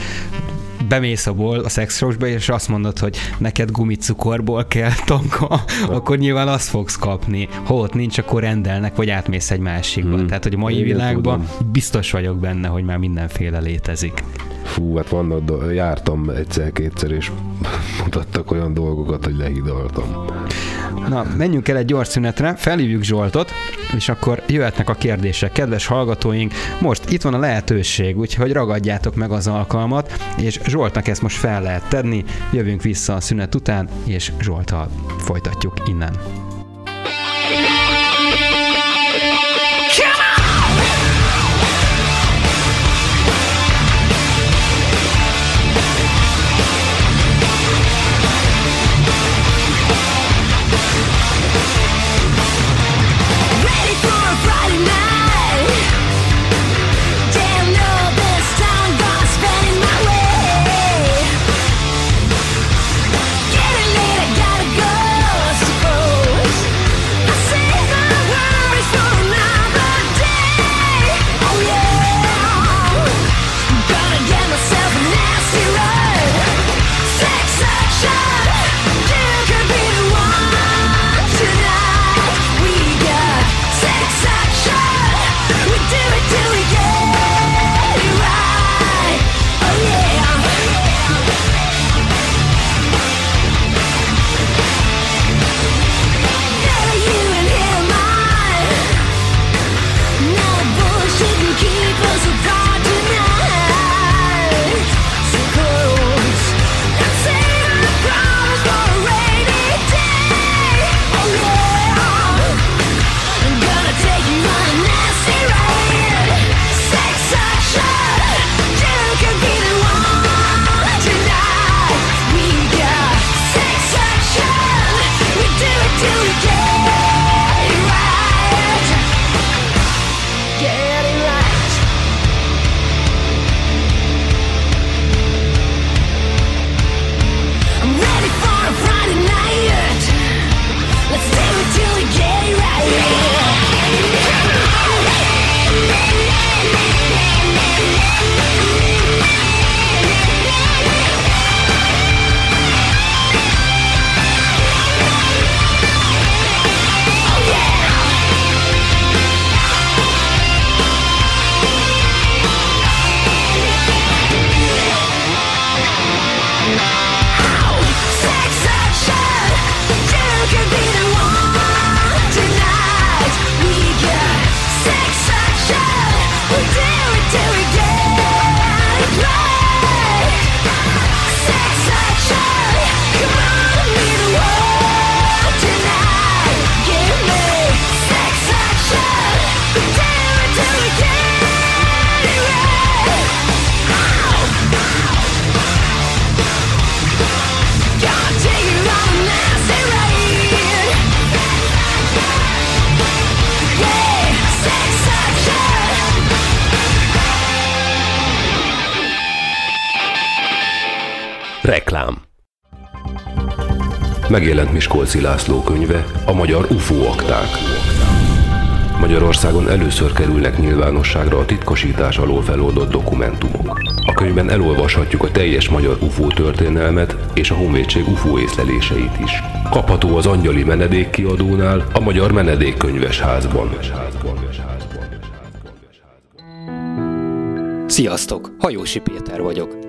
bemész a, bol, a szexshowsba, és azt mondod, hogy neked gumicukorból kell tanka, akkor nyilván azt fogsz kapni. Ha ott nincs, akkor rendelnek, vagy átmész egy másikba. Hmm. Tehát, hogy a mai Igen, világban tudom. biztos vagyok benne, hogy már mindenféle létezik. Fú, hát vannak, jártam egyszer-kétszer, és mutattak olyan dolgokat, hogy lehidaltam. Na, menjünk el egy gyors szünetre, felhívjuk Zsoltot, és akkor jöhetnek a kérdések. Kedves hallgatóink, most itt van a lehetőség, úgyhogy ragadjátok meg az alkalmat, és Zsoltnak ezt most fel lehet tenni. Jövünk vissza a szünet után, és Zsoltal folytatjuk innen. Megjelent Miskolci László könyve, a magyar UFO akták. Magyarországon először kerülnek nyilvánosságra a titkosítás alól feloldott dokumentumok. A könyvben elolvashatjuk a teljes magyar UFO történelmet és a honvédség UFO észleléseit is. Kapható az Angyali Menedék kiadónál, a Magyar Menedékkönyves házban. Sziasztok! Hajósi Péter vagyok.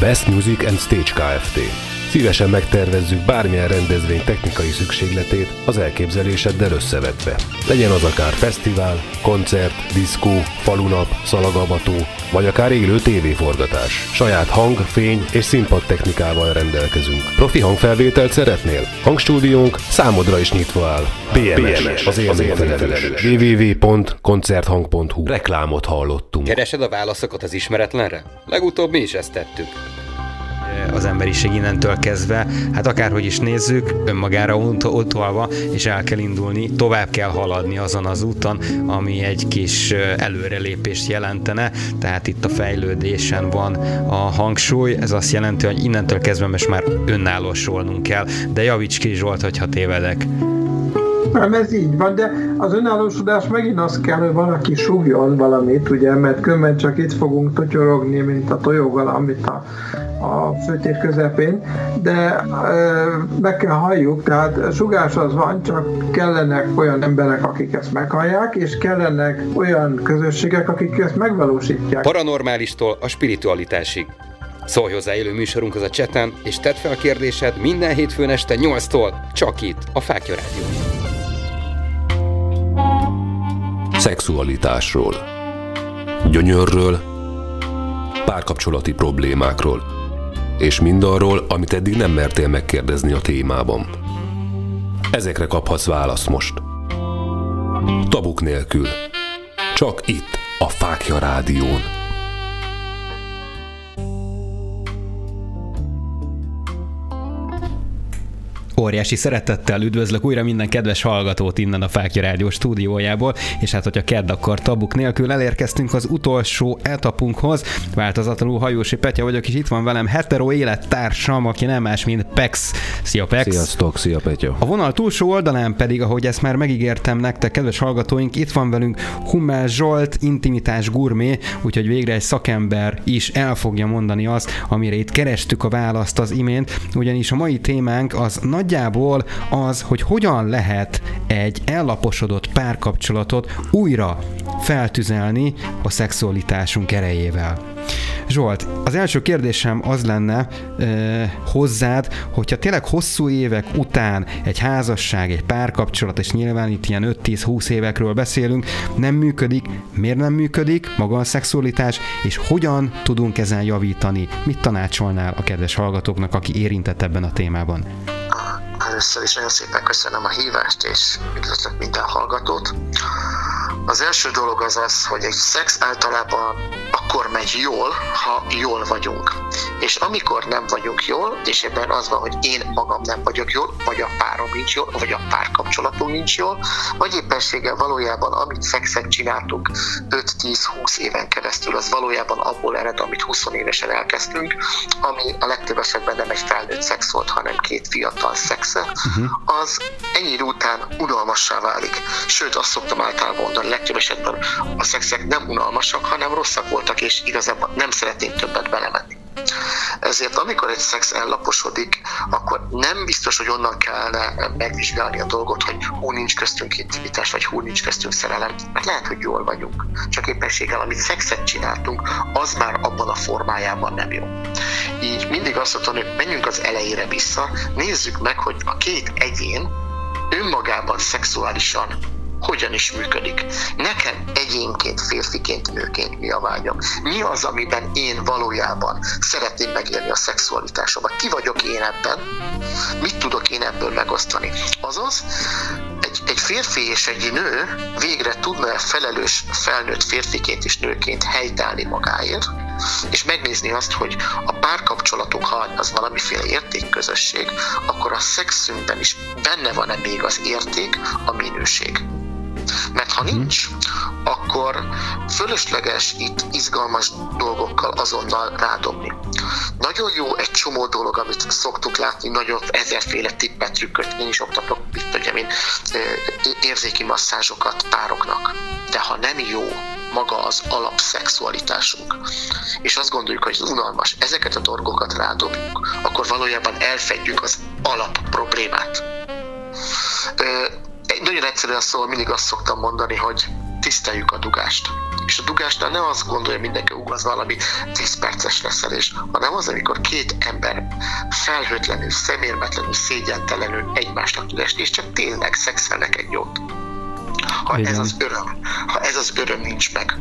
Best Music and Stage Kft. Szívesen megtervezzük bármilyen rendezvény technikai szükségletét az elképzeléseddel összevetve. Legyen az akár fesztivál, koncert, diszkó, falunap, szalagavató, vagy akár élő tévéforgatás. Saját hang, fény és színpad technikával rendelkezünk. Profi hangfelvételt szeretnél? Hangstúdiónk számodra is nyitva áll. BMS, BMS az élményfelelős. www.koncerthang.hu Reklámot hallottunk. Keresed a válaszokat az ismeretlenre? Legutóbb mi is ezt tettük. Az emberiség innentől kezdve, hát akárhogy is nézzük, önmagára utolva, és el kell indulni, tovább kell haladni azon az úton, ami egy kis ö, előrelépést jelentene, tehát itt a fejlődésen van a hangsúly, ez azt jelenti, hogy innentől kezdve most már önállósolnunk kell, de javíts ki Zsolt, hogyha tévedek. Nem, ez így van, de az önállósodás megint az kell, hogy valaki súgjon valamit, ugye, mert különben csak itt fogunk totyorogni, mint a tojógalam, amit a, a főtér közepén, de ö, meg kell halljuk, tehát sugás az van, csak kellenek olyan emberek, akik ezt meghallják, és kellenek olyan közösségek, akik ezt megvalósítják. Paranormálistól a spiritualitásig. Szólj hozzá élő műsorunkhoz a cseten, és tedd fel kérdésed minden hétfőn este 8-tól, csak itt, a Fákja Rádió. Szexualitásról. Gyönyörről, párkapcsolati problémákról, és mindarról, amit eddig nem mertél megkérdezni a témában. Ezekre kaphatsz választ most. Tabuk nélkül. Csak itt, a Fákja Rádión. Óriási szeretettel üdvözlök újra minden kedves hallgatót innen a Fákja Rádió stúdiójából, és hát, hogyha kedd, akkor tabuk nélkül elérkeztünk az utolsó etapunkhoz. Változatlanul Hajósi Petya vagyok, és itt van velem hetero élettársam, aki nem más, mint Pex. Szia Pex! Sziasztok, szia Petya! A vonal túlsó oldalán pedig, ahogy ezt már megígértem nektek, kedves hallgatóink, itt van velünk Hummel Zsolt, intimitás gurmé, úgyhogy végre egy szakember is el fogja mondani azt, amire itt kerestük a választ az imént, ugyanis a mai témánk az nagyjából az, hogy hogyan lehet egy ellaposodott párkapcsolatot újra feltüzelni a szexualitásunk erejével. Zsolt, az első kérdésem az lenne e, hozzád, hogyha tényleg hosszú évek után egy házasság, egy párkapcsolat, és nyilván itt ilyen 5-10-20 évekről beszélünk, nem működik, miért nem működik maga a szexualitás, és hogyan tudunk ezen javítani? Mit tanácsolnál a kedves hallgatóknak, aki érintett ebben a témában? Először is nagyon szépen köszönöm a hívást, és üdvözlök minden hallgatót. Az első dolog az az, hogy egy szex általában akkor megy jól, ha jól vagyunk. És amikor nem vagyunk jól, és ebben az van, hogy én magam nem vagyok jól, vagy a párom nincs jól, vagy a párkapcsolatunk nincs jól, vagy éppenséggel valójában amit szexet csináltunk 5-10-20 éven keresztül, az valójában abból ered, amit 20 évesen elkezdtünk, ami a legtöbb esetben nem egy felnőtt szex volt, hanem két fiatal szexe, uh-huh. az ennyi idő után unalmassá válik. Sőt, azt szoktam általában mondani, legtöbb esetben a szexek nem unalmasak, hanem rosszak voltak, és igazából nem szeretnénk többet belemenni. Ezért amikor egy szex ellaposodik, akkor nem biztos, hogy onnan kellene megvizsgálni a dolgot, hogy hú nincs köztünk intimitás, vagy hú nincs köztünk szerelem, mert lehet, hogy jól vagyunk. Csak éppenséggel, amit szexet csináltunk, az már abban a formájában nem jó. Így mindig azt mondom, hogy menjünk az elejére vissza, nézzük meg, hogy a két egyén önmagában szexuálisan hogyan is működik. Nekem egyénként, férfiként, nőként mi a vágyam? Mi az, amiben én valójában szeretném megélni a szexualitásomat? Ki vagyok én ebben? Mit tudok én ebből megosztani? Azaz, egy, egy férfi és egy nő végre tudna felelős felnőtt férfiként és nőként helytállni magáért, és megnézni azt, hogy a párkapcsolatunk, ha az valamiféle értékközösség, akkor a szexünkben is benne van-e még az érték, a minőség. Mert ha nincs, akkor fölösleges itt izgalmas dolgokkal azonnal rádobni. Nagyon jó egy csomó dolog, amit szoktuk látni, nagyon ezerféle tippet, trükköt, én is oktatok, mit tudjam én, érzéki masszázsokat pároknak. De ha nem jó maga az alapszexualitásunk, és azt gondoljuk, hogy unalmas, ezeket a dolgokat rádobjuk, akkor valójában elfedjük az alap problémát. Nagyon egyszerűen szól, mindig azt szoktam mondani, hogy tiszteljük a dugást. És a dugásnál nem azt gondolja mindenki, hogy az valami 10 perces leszelés, hanem az, amikor két ember felhőtlenül, szemérmetlenül, szégyentelenül egymásnak tud esni, és csak tényleg szexelnek egy jót. Ha Igen. ez az öröm, ha ez az öröm nincs meg,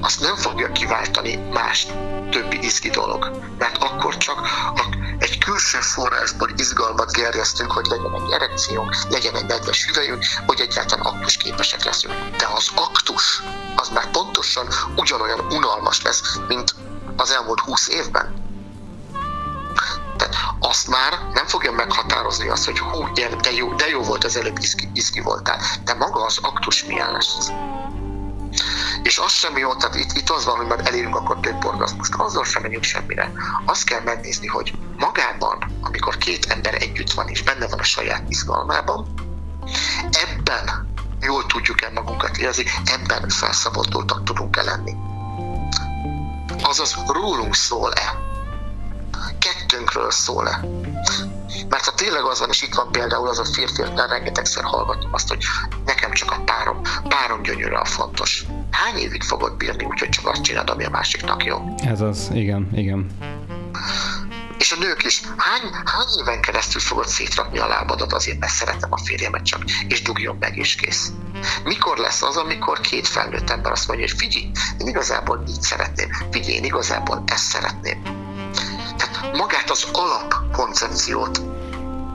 azt nem fogja kiváltani más többi izgi dolog. Mert akkor csak a, egy külső forrásból izgalmat gerjesztünk, hogy legyen egy erekciónk, legyen egy nedves hüvelyünk, hogy egyáltalán aktus képesek leszünk. De az aktus, az már pontosan ugyanolyan unalmas lesz, mint az elmúlt 20 évben. Tehát azt már nem fogja meghatározni azt, hogy hú, de jó, de jó volt az előbb, izgi, izgi voltál. De maga az aktus milyen lesz. És az sem jó, tehát itt, itt az van, hogy már elérünk akkor több orgazmust, azzal sem menjünk semmire. Azt kell megnézni, hogy magában, amikor két ember együtt van, és benne van a saját izgalmában, ebben jól tudjuk-e magunkat érezni, ebben felszabadultak tudunk-e lenni. Azaz rólunk szól-e? Kettőnkről szól-e? Mert ha tényleg az van, és itt van például az a férfi, akár rengetegszer hallgatom azt, hogy nekem csak a párom, párom gyönyörű a fontos. Hány évig fogod bírni, úgyhogy csak azt csinálod, ami a másiknak jó? Ez az, igen, igen. És a nők is, hány, hány éven keresztül fogod szétrakni a lábadat azért, mert szeretem a férjemet csak, és dugjon meg, és kész. Mikor lesz az, amikor két felnőtt ember azt mondja, hogy figyelj, én igazából így szeretném, figyelj, én igazából ezt szeretném. Tehát magát az alapkoncepciót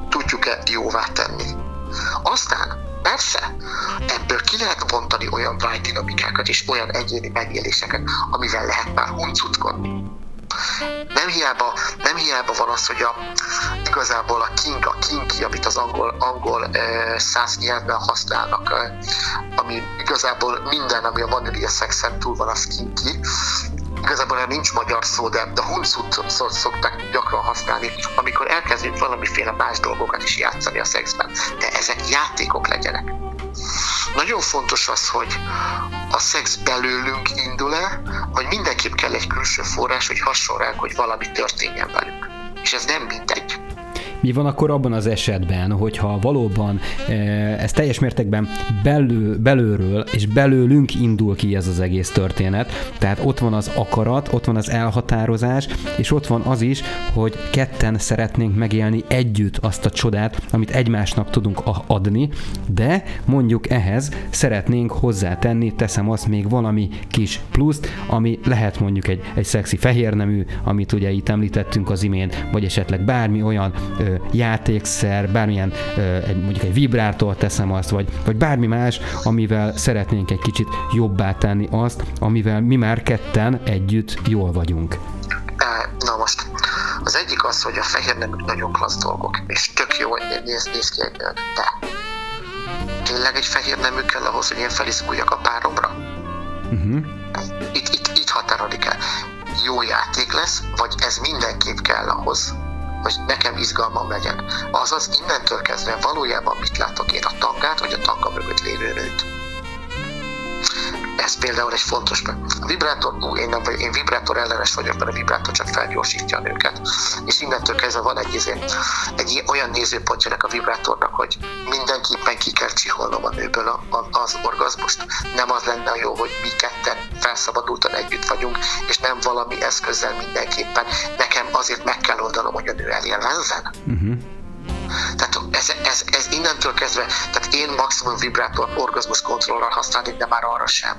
tudjuk-e jóvá tenni. Aztán Persze, ebből ki lehet bontani olyan vágydinamikákat és olyan egyéni megéléseket, amivel lehet már huncutkodni. Nem hiába, nem hiába van az, hogy a, igazából a kink, a kinki, amit az angol, angol eh, száz nyelvben használnak, eh, ami igazából minden, ami a vanília szexen túl van, az kinki. Igazából erre nincs magyar szó, de, de huncut szót szokták gyakran használni, amikor elkezdünk valamiféle más dolgokat is játszani a szexben. De ezek játékok legyenek. Nagyon fontos az, hogy a szex belőlünk indul-e, vagy mindenképp kell egy külső forrás, hogy hasson hogy valami történjen velünk. És ez nem mindegy. Mi van akkor abban az esetben, hogyha valóban eh, ez teljes mértékben belül, belülről és belőlünk indul ki ez az egész történet, tehát ott van az akarat, ott van az elhatározás, és ott van az is, hogy ketten szeretnénk megélni együtt azt a csodát, amit egymásnak tudunk adni, de mondjuk ehhez szeretnénk hozzátenni, teszem azt még valami kis pluszt, ami lehet mondjuk egy, egy szexi fehérnemű, amit ugye itt említettünk az imént, vagy esetleg bármi olyan ö, játékszer, bármilyen egy, mondjuk egy vibrátor teszem azt, vagy, vagy bármi más, amivel szeretnénk egy kicsit jobbá tenni azt, amivel mi már ketten együtt jól vagyunk. Na most, az egyik az, hogy a fehér neműk nagyon klassz dolgok, és tök jó, hogy néz, néz ki egy. De tényleg egy fehér nemű kell ahhoz, hogy én felizguljak a páromra? Uh-huh. Itt, itt, itt határodik el. Jó játék lesz, vagy ez mindenképp kell ahhoz, hogy nekem izgalmam legyen. Azaz innentől kezdve valójában mit látok én, a tangát, vagy a tanga mögött lévő nőt. Ez például egy fontos. A vibrátor, ú, én, nem, én vibrátor ellenes vagyok, mert a vibrátor csak felgyorsítja a nőket. És innentől kezdve van egy, izé- egy olyan nézőpontjának a vibrátornak, hogy mindenképpen ki kell csiholnom a nőből a, a, az orgazmust. Nem az lenne jó, hogy mi ketten felszabadultan együtt vagyunk, és nem valami eszközzel mindenképpen. Nekem azért meg kell oldanom, hogy a nő elélvezzen. Uh-huh. Tehát ez, ez, ez innentől kezdve, tehát én maximum vibrátor orgazmus kontrollal használnék, de már arra sem.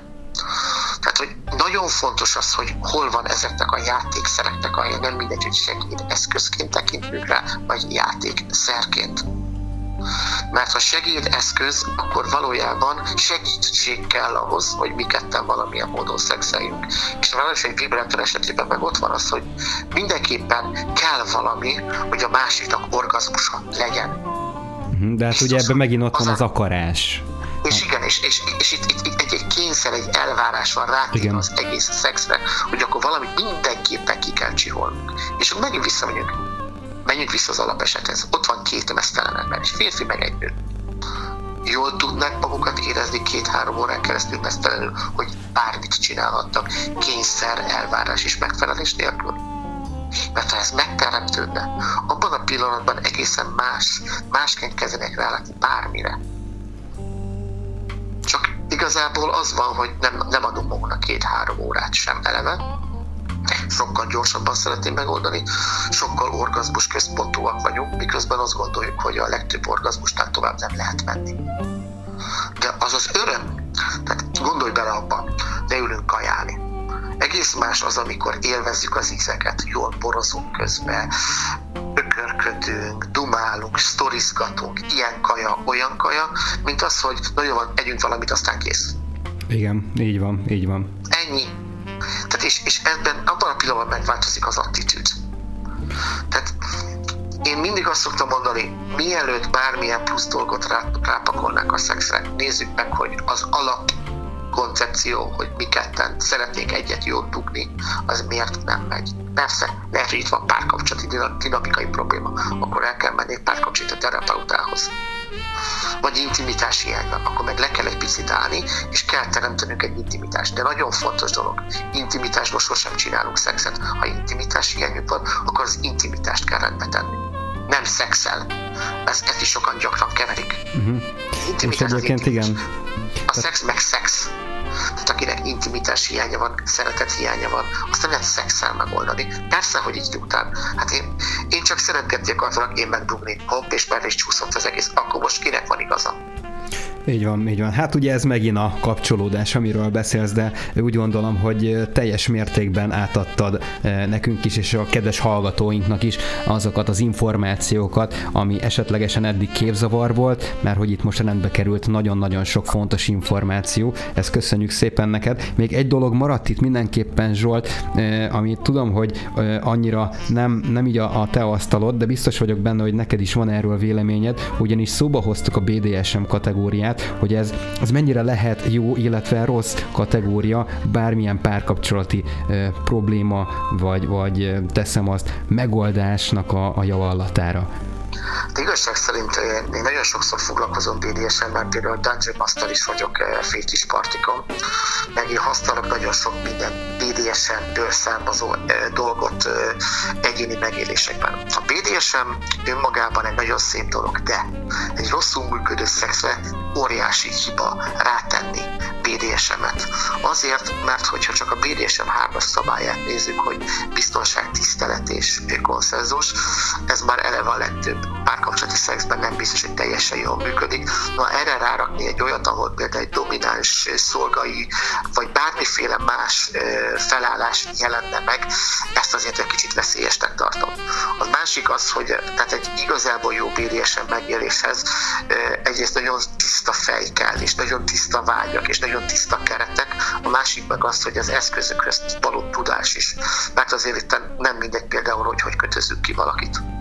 Tehát, hogy nagyon fontos az, hogy hol van ezeknek a játékszereknek a helye, nem mindegy, hogy segéd eszközként tekintünk rá, vagy játékszerként. Mert ha segédeszköz, akkor valójában segítség kell ahhoz, hogy mi ketten valamilyen módon szexeljünk. És ráadásul egy vibrátor esetében meg ott van az, hogy mindenképpen kell valami, hogy a másiknak orgazmusa legyen. Mhm, De hát ugye ebben megint ott van Az az a- akarás. És igen, és, és, és itt, itt, itt egy, egy kényszer, egy elvárás van rá Igen. az egész szexre, hogy akkor valamit mindenképpen ki kell csiholnunk. És akkor megint visszamegyünk. Menjünk vissza az alapesethez. Ott van két mesztelen ember, egy férfi meg egy nő. Jól tudnak magukat érezni két-három órán keresztül mesztelenül, hogy bármit csinálhattak, kényszer, elvárás és megfelelés nélkül. Mert ha ez megteremtődne, abban a pillanatban egészen más, másként kezdenek rálátni bármire. Csak igazából az van, hogy nem, nem adunk magunknak két-három órát sem eleve, sokkal gyorsabban szeretném megoldani, sokkal orgazmus központúak vagyunk, miközben azt gondoljuk, hogy a legtöbb orgazmusnál tovább nem lehet menni. De az az öröm, tehát gondolj bele abba, leülünk kajálni. Egész más az, amikor élvezzük az ízeket, jól borozunk közben, ökörködünk, dumálunk, sztorizgatunk, ilyen kaja, olyan kaja, mint az, hogy na jó van, együnk valamit, aztán kész. Igen, így van, így van. Ennyi. És, és ebben abban a pillanatban megváltozik az attitűd. Tehát én mindig azt szoktam mondani, mielőtt bármilyen plusz dolgot rá, rápakolnánk a szexre, nézzük meg, hogy az alap koncepció, hogy mi ketten szeretnénk egyet jót dugni, az miért nem megy. Persze, lehet, hogy itt van párkapcsolati dina- dinamikai probléma, akkor el kell menni párkapcsolati terapeutához vagy intimitás hiányban, akkor meg le kell egy picit állni, és kell teremtenünk egy intimitást. De nagyon fontos dolog, intimitásból sosem csinálunk szexet. Ha intimitás hiányunk van, akkor az intimitást kell rendbe tenni. Nem szexel. Ezt, ezt is sokan gyakran keverik. Uh-huh. És Intimitás egyébként intimitás. igen, A szex meg szex. Tehát akinek intimitás hiánya van, szeretet hiánya van, azt nem lehet szexel megoldani. Persze, hogy így után. Hát én, én csak szeretgetni akartalak, én megdugni. Hopp, és bele is csúszott az egész. Akkor most kinek van igaza? Így van, így van. Hát ugye ez megint a kapcsolódás, amiről beszélsz, de úgy gondolom, hogy teljes mértékben átadtad nekünk is, és a kedves hallgatóinknak is azokat az információkat, ami esetlegesen eddig képzavar volt, mert hogy itt most rendbe került nagyon-nagyon sok fontos információ. Ezt köszönjük szépen neked. Még egy dolog maradt itt mindenképpen, Zsolt, ami tudom, hogy annyira nem, nem így a, a te asztalod, de biztos vagyok benne, hogy neked is van erről véleményed, ugyanis szóba hoztuk a BDSM kategóriát, hogy ez, ez mennyire lehet jó, illetve rossz kategória bármilyen párkapcsolati e, probléma, vagy, vagy teszem azt, megoldásnak a, a javallatára. De igazság szerint én nagyon sokszor foglalkozom BDSM-mel, például Dungeon Master is vagyok fétis partikon, meg én használok nagyon sok minden BDSM-ből származó dolgot egyéni megélésekben. A BDSM önmagában egy nagyon szép dolog, de egy rosszul működő szexre óriási hiba rátenni BDSM-et. Azért, mert hogyha csak a BDSM hármas szabályát nézzük, hogy biztonság, tisztelet és konszenzus, ez már eleve a legtöbb párkapcsolati szexben nem biztos, hogy teljesen jól működik. Na erre rárakni egy olyat, ahol például egy domináns szolgai, vagy bármiféle más felállás jelenne meg, ezt azért egy kicsit veszélyesnek tartom. A másik az, hogy eh, tehát egy igazából jó BDSM megéléshez egyrészt nagyon tiszta fej kell, és nagyon tiszta vágyak, és nagyon tiszta keretek, a másik meg az, hogy az eszközökhöz való tudás is. Mert azért itt nem mindegy például, hogy hogy kötözzük ki valakit.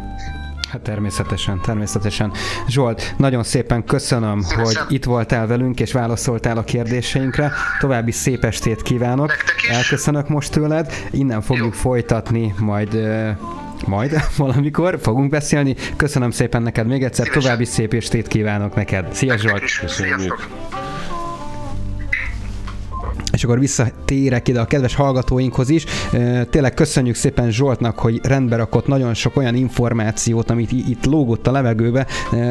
Hát természetesen, természetesen. Zsolt, nagyon szépen köszönöm, Szívesen. hogy itt voltál velünk, és válaszoltál a kérdéseinkre. További szép estét kívánok. Elköszönök most tőled. Innen fogjuk Jó. folytatni, majd majd valamikor fogunk beszélni. Köszönöm szépen neked még egyszer, Szívesen. további szép estét kívánok neked. Szia Zsolt! Köszönjük. Sziasztok! És akkor visszatérek ide a kedves hallgatóinkhoz is. Tényleg köszönjük szépen Zsoltnak, hogy rendbe rakott nagyon sok olyan információt, amit itt lógott a levegőbe,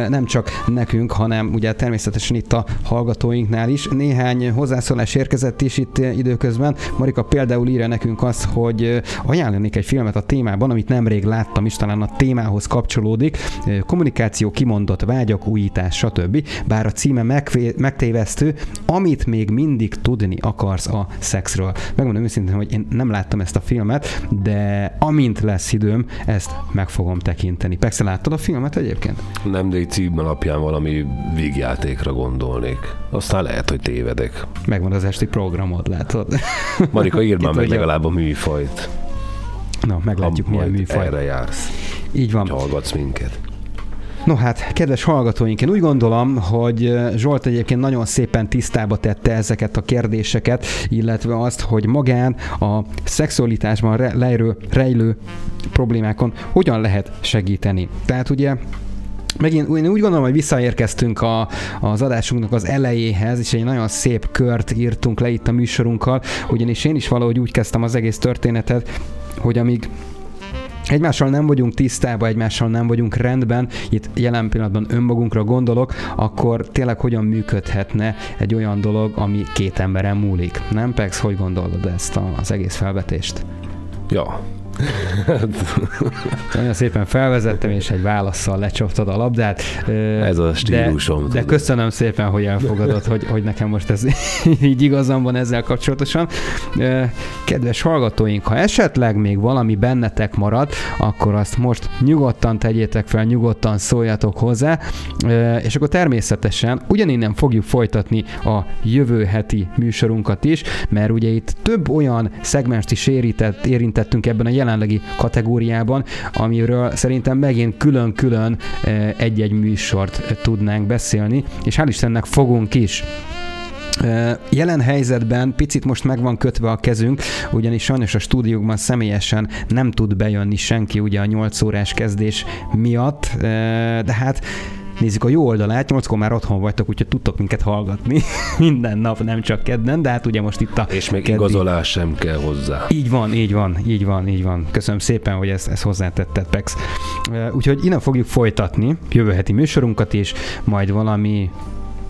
nem csak nekünk, hanem ugye természetesen itt a hallgatóinknál is. Néhány hozzászólás érkezett is itt időközben. Marika például írja nekünk azt, hogy ajánlanék egy filmet a témában, amit nemrég láttam is, talán a témához kapcsolódik. Kommunikáció, kimondott vágyak, újítás, stb. Bár a címe megtévesztő, amit még mindig tudni akarsz a szexről. Megmondom őszintén, hogy én nem láttam ezt a filmet, de amint lesz időm, ezt meg fogom tekinteni. Persze láttad a filmet egyébként? Nem, de egy cím alapján valami vígjátékra gondolnék. Aztán lehet, hogy tévedek. Megvan az esti programod, látod? Marika, írd már meg legalább a műfajt. Na, meglátjuk, milyen műfaj. Erre jársz, Így van. hallgatsz minket. No hát, kedves hallgatóink, én úgy gondolom, hogy Zsolt egyébként nagyon szépen tisztába tette ezeket a kérdéseket, illetve azt, hogy magán a szexualitásban re- lejrő, rejlő problémákon hogyan lehet segíteni. Tehát ugye Megint én úgy gondolom, hogy visszaérkeztünk a, az adásunknak az elejéhez, és egy nagyon szép kört írtunk le itt a műsorunkkal, ugyanis én is valahogy úgy kezdtem az egész történetet, hogy amíg egymással nem vagyunk tisztában, egymással nem vagyunk rendben, itt jelen pillanatban önmagunkra gondolok, akkor tényleg hogyan működhetne egy olyan dolog, ami két emberen múlik. Nem, Pex, hogy gondolod ezt a, az egész felvetést? Ja, Nagyon szépen felvezettem, és egy válaszsal lecsaptad a labdát. Ez a stílusom, De, de köszönöm szépen, hogy elfogadod, hogy, hogy nekem most ez így igazam van ezzel kapcsolatosan. Kedves hallgatóink, ha esetleg még valami bennetek marad, akkor azt most nyugodtan tegyétek fel, nyugodtan szóljatok hozzá, és akkor természetesen ugyaninnen fogjuk folytatni a jövő heti műsorunkat is, mert ugye itt több olyan szegmenst is érintett, érintettünk ebben a jelenlegi kategóriában, amiről szerintem megint külön-külön eh, egy-egy műsort eh, tudnánk beszélni, és hál' Istennek fogunk is. Ö, Jelen helyzetben picit most meg van kötve a kezünk, ugyanis sajnos a stúdiókban személyesen nem tud bejönni senki ugye a 8 órás kezdés miatt, ö, de hát Nézzük a jó oldalát, 8-kor már otthon vagytok, úgyhogy tudtok minket hallgatni minden nap, nem csak kedden, de hát ugye most itt a és még keddi- igazolás sem kell hozzá. így van, így van, így van, így van. Köszönöm szépen, hogy ezt, ezt hozzátetted, Pex. Úgyhogy innen fogjuk folytatni jövő heti műsorunkat is, majd valami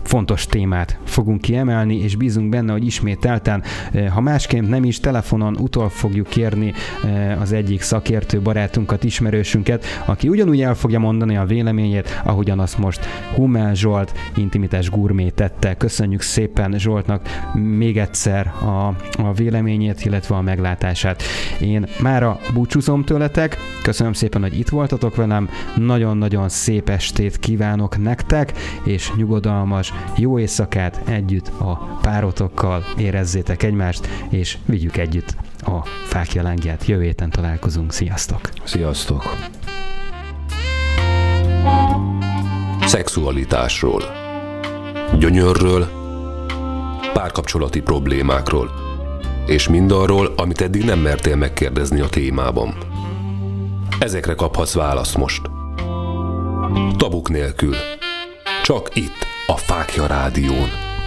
fontos témát fogunk kiemelni, és bízunk benne, hogy ismételten, eh, ha másként nem is telefonon utol fogjuk kérni eh, az egyik szakértő barátunkat, ismerősünket, aki ugyanúgy el fogja mondani a véleményét, ahogyan azt most Hummel Zsolt, intimitás gurmé tette. Köszönjük szépen Zsoltnak még egyszer a, a véleményét, illetve a meglátását. Én mára búcsúzom tőletek, köszönöm szépen, hogy itt voltatok velem, nagyon-nagyon szép estét kívánok nektek, és nyugodalmas, jó éjszakát együtt a párotokkal érezzétek egymást, és vigyük együtt a fákja lángját. Jövő héten találkozunk. Sziasztok! Sziasztok! Szexualitásról Gyönyörről Párkapcsolati problémákról És mindarról, amit eddig nem mertél megkérdezni a témában. Ezekre kaphatsz választ most. Tabuk nélkül. Csak itt, a Fákja Rádión.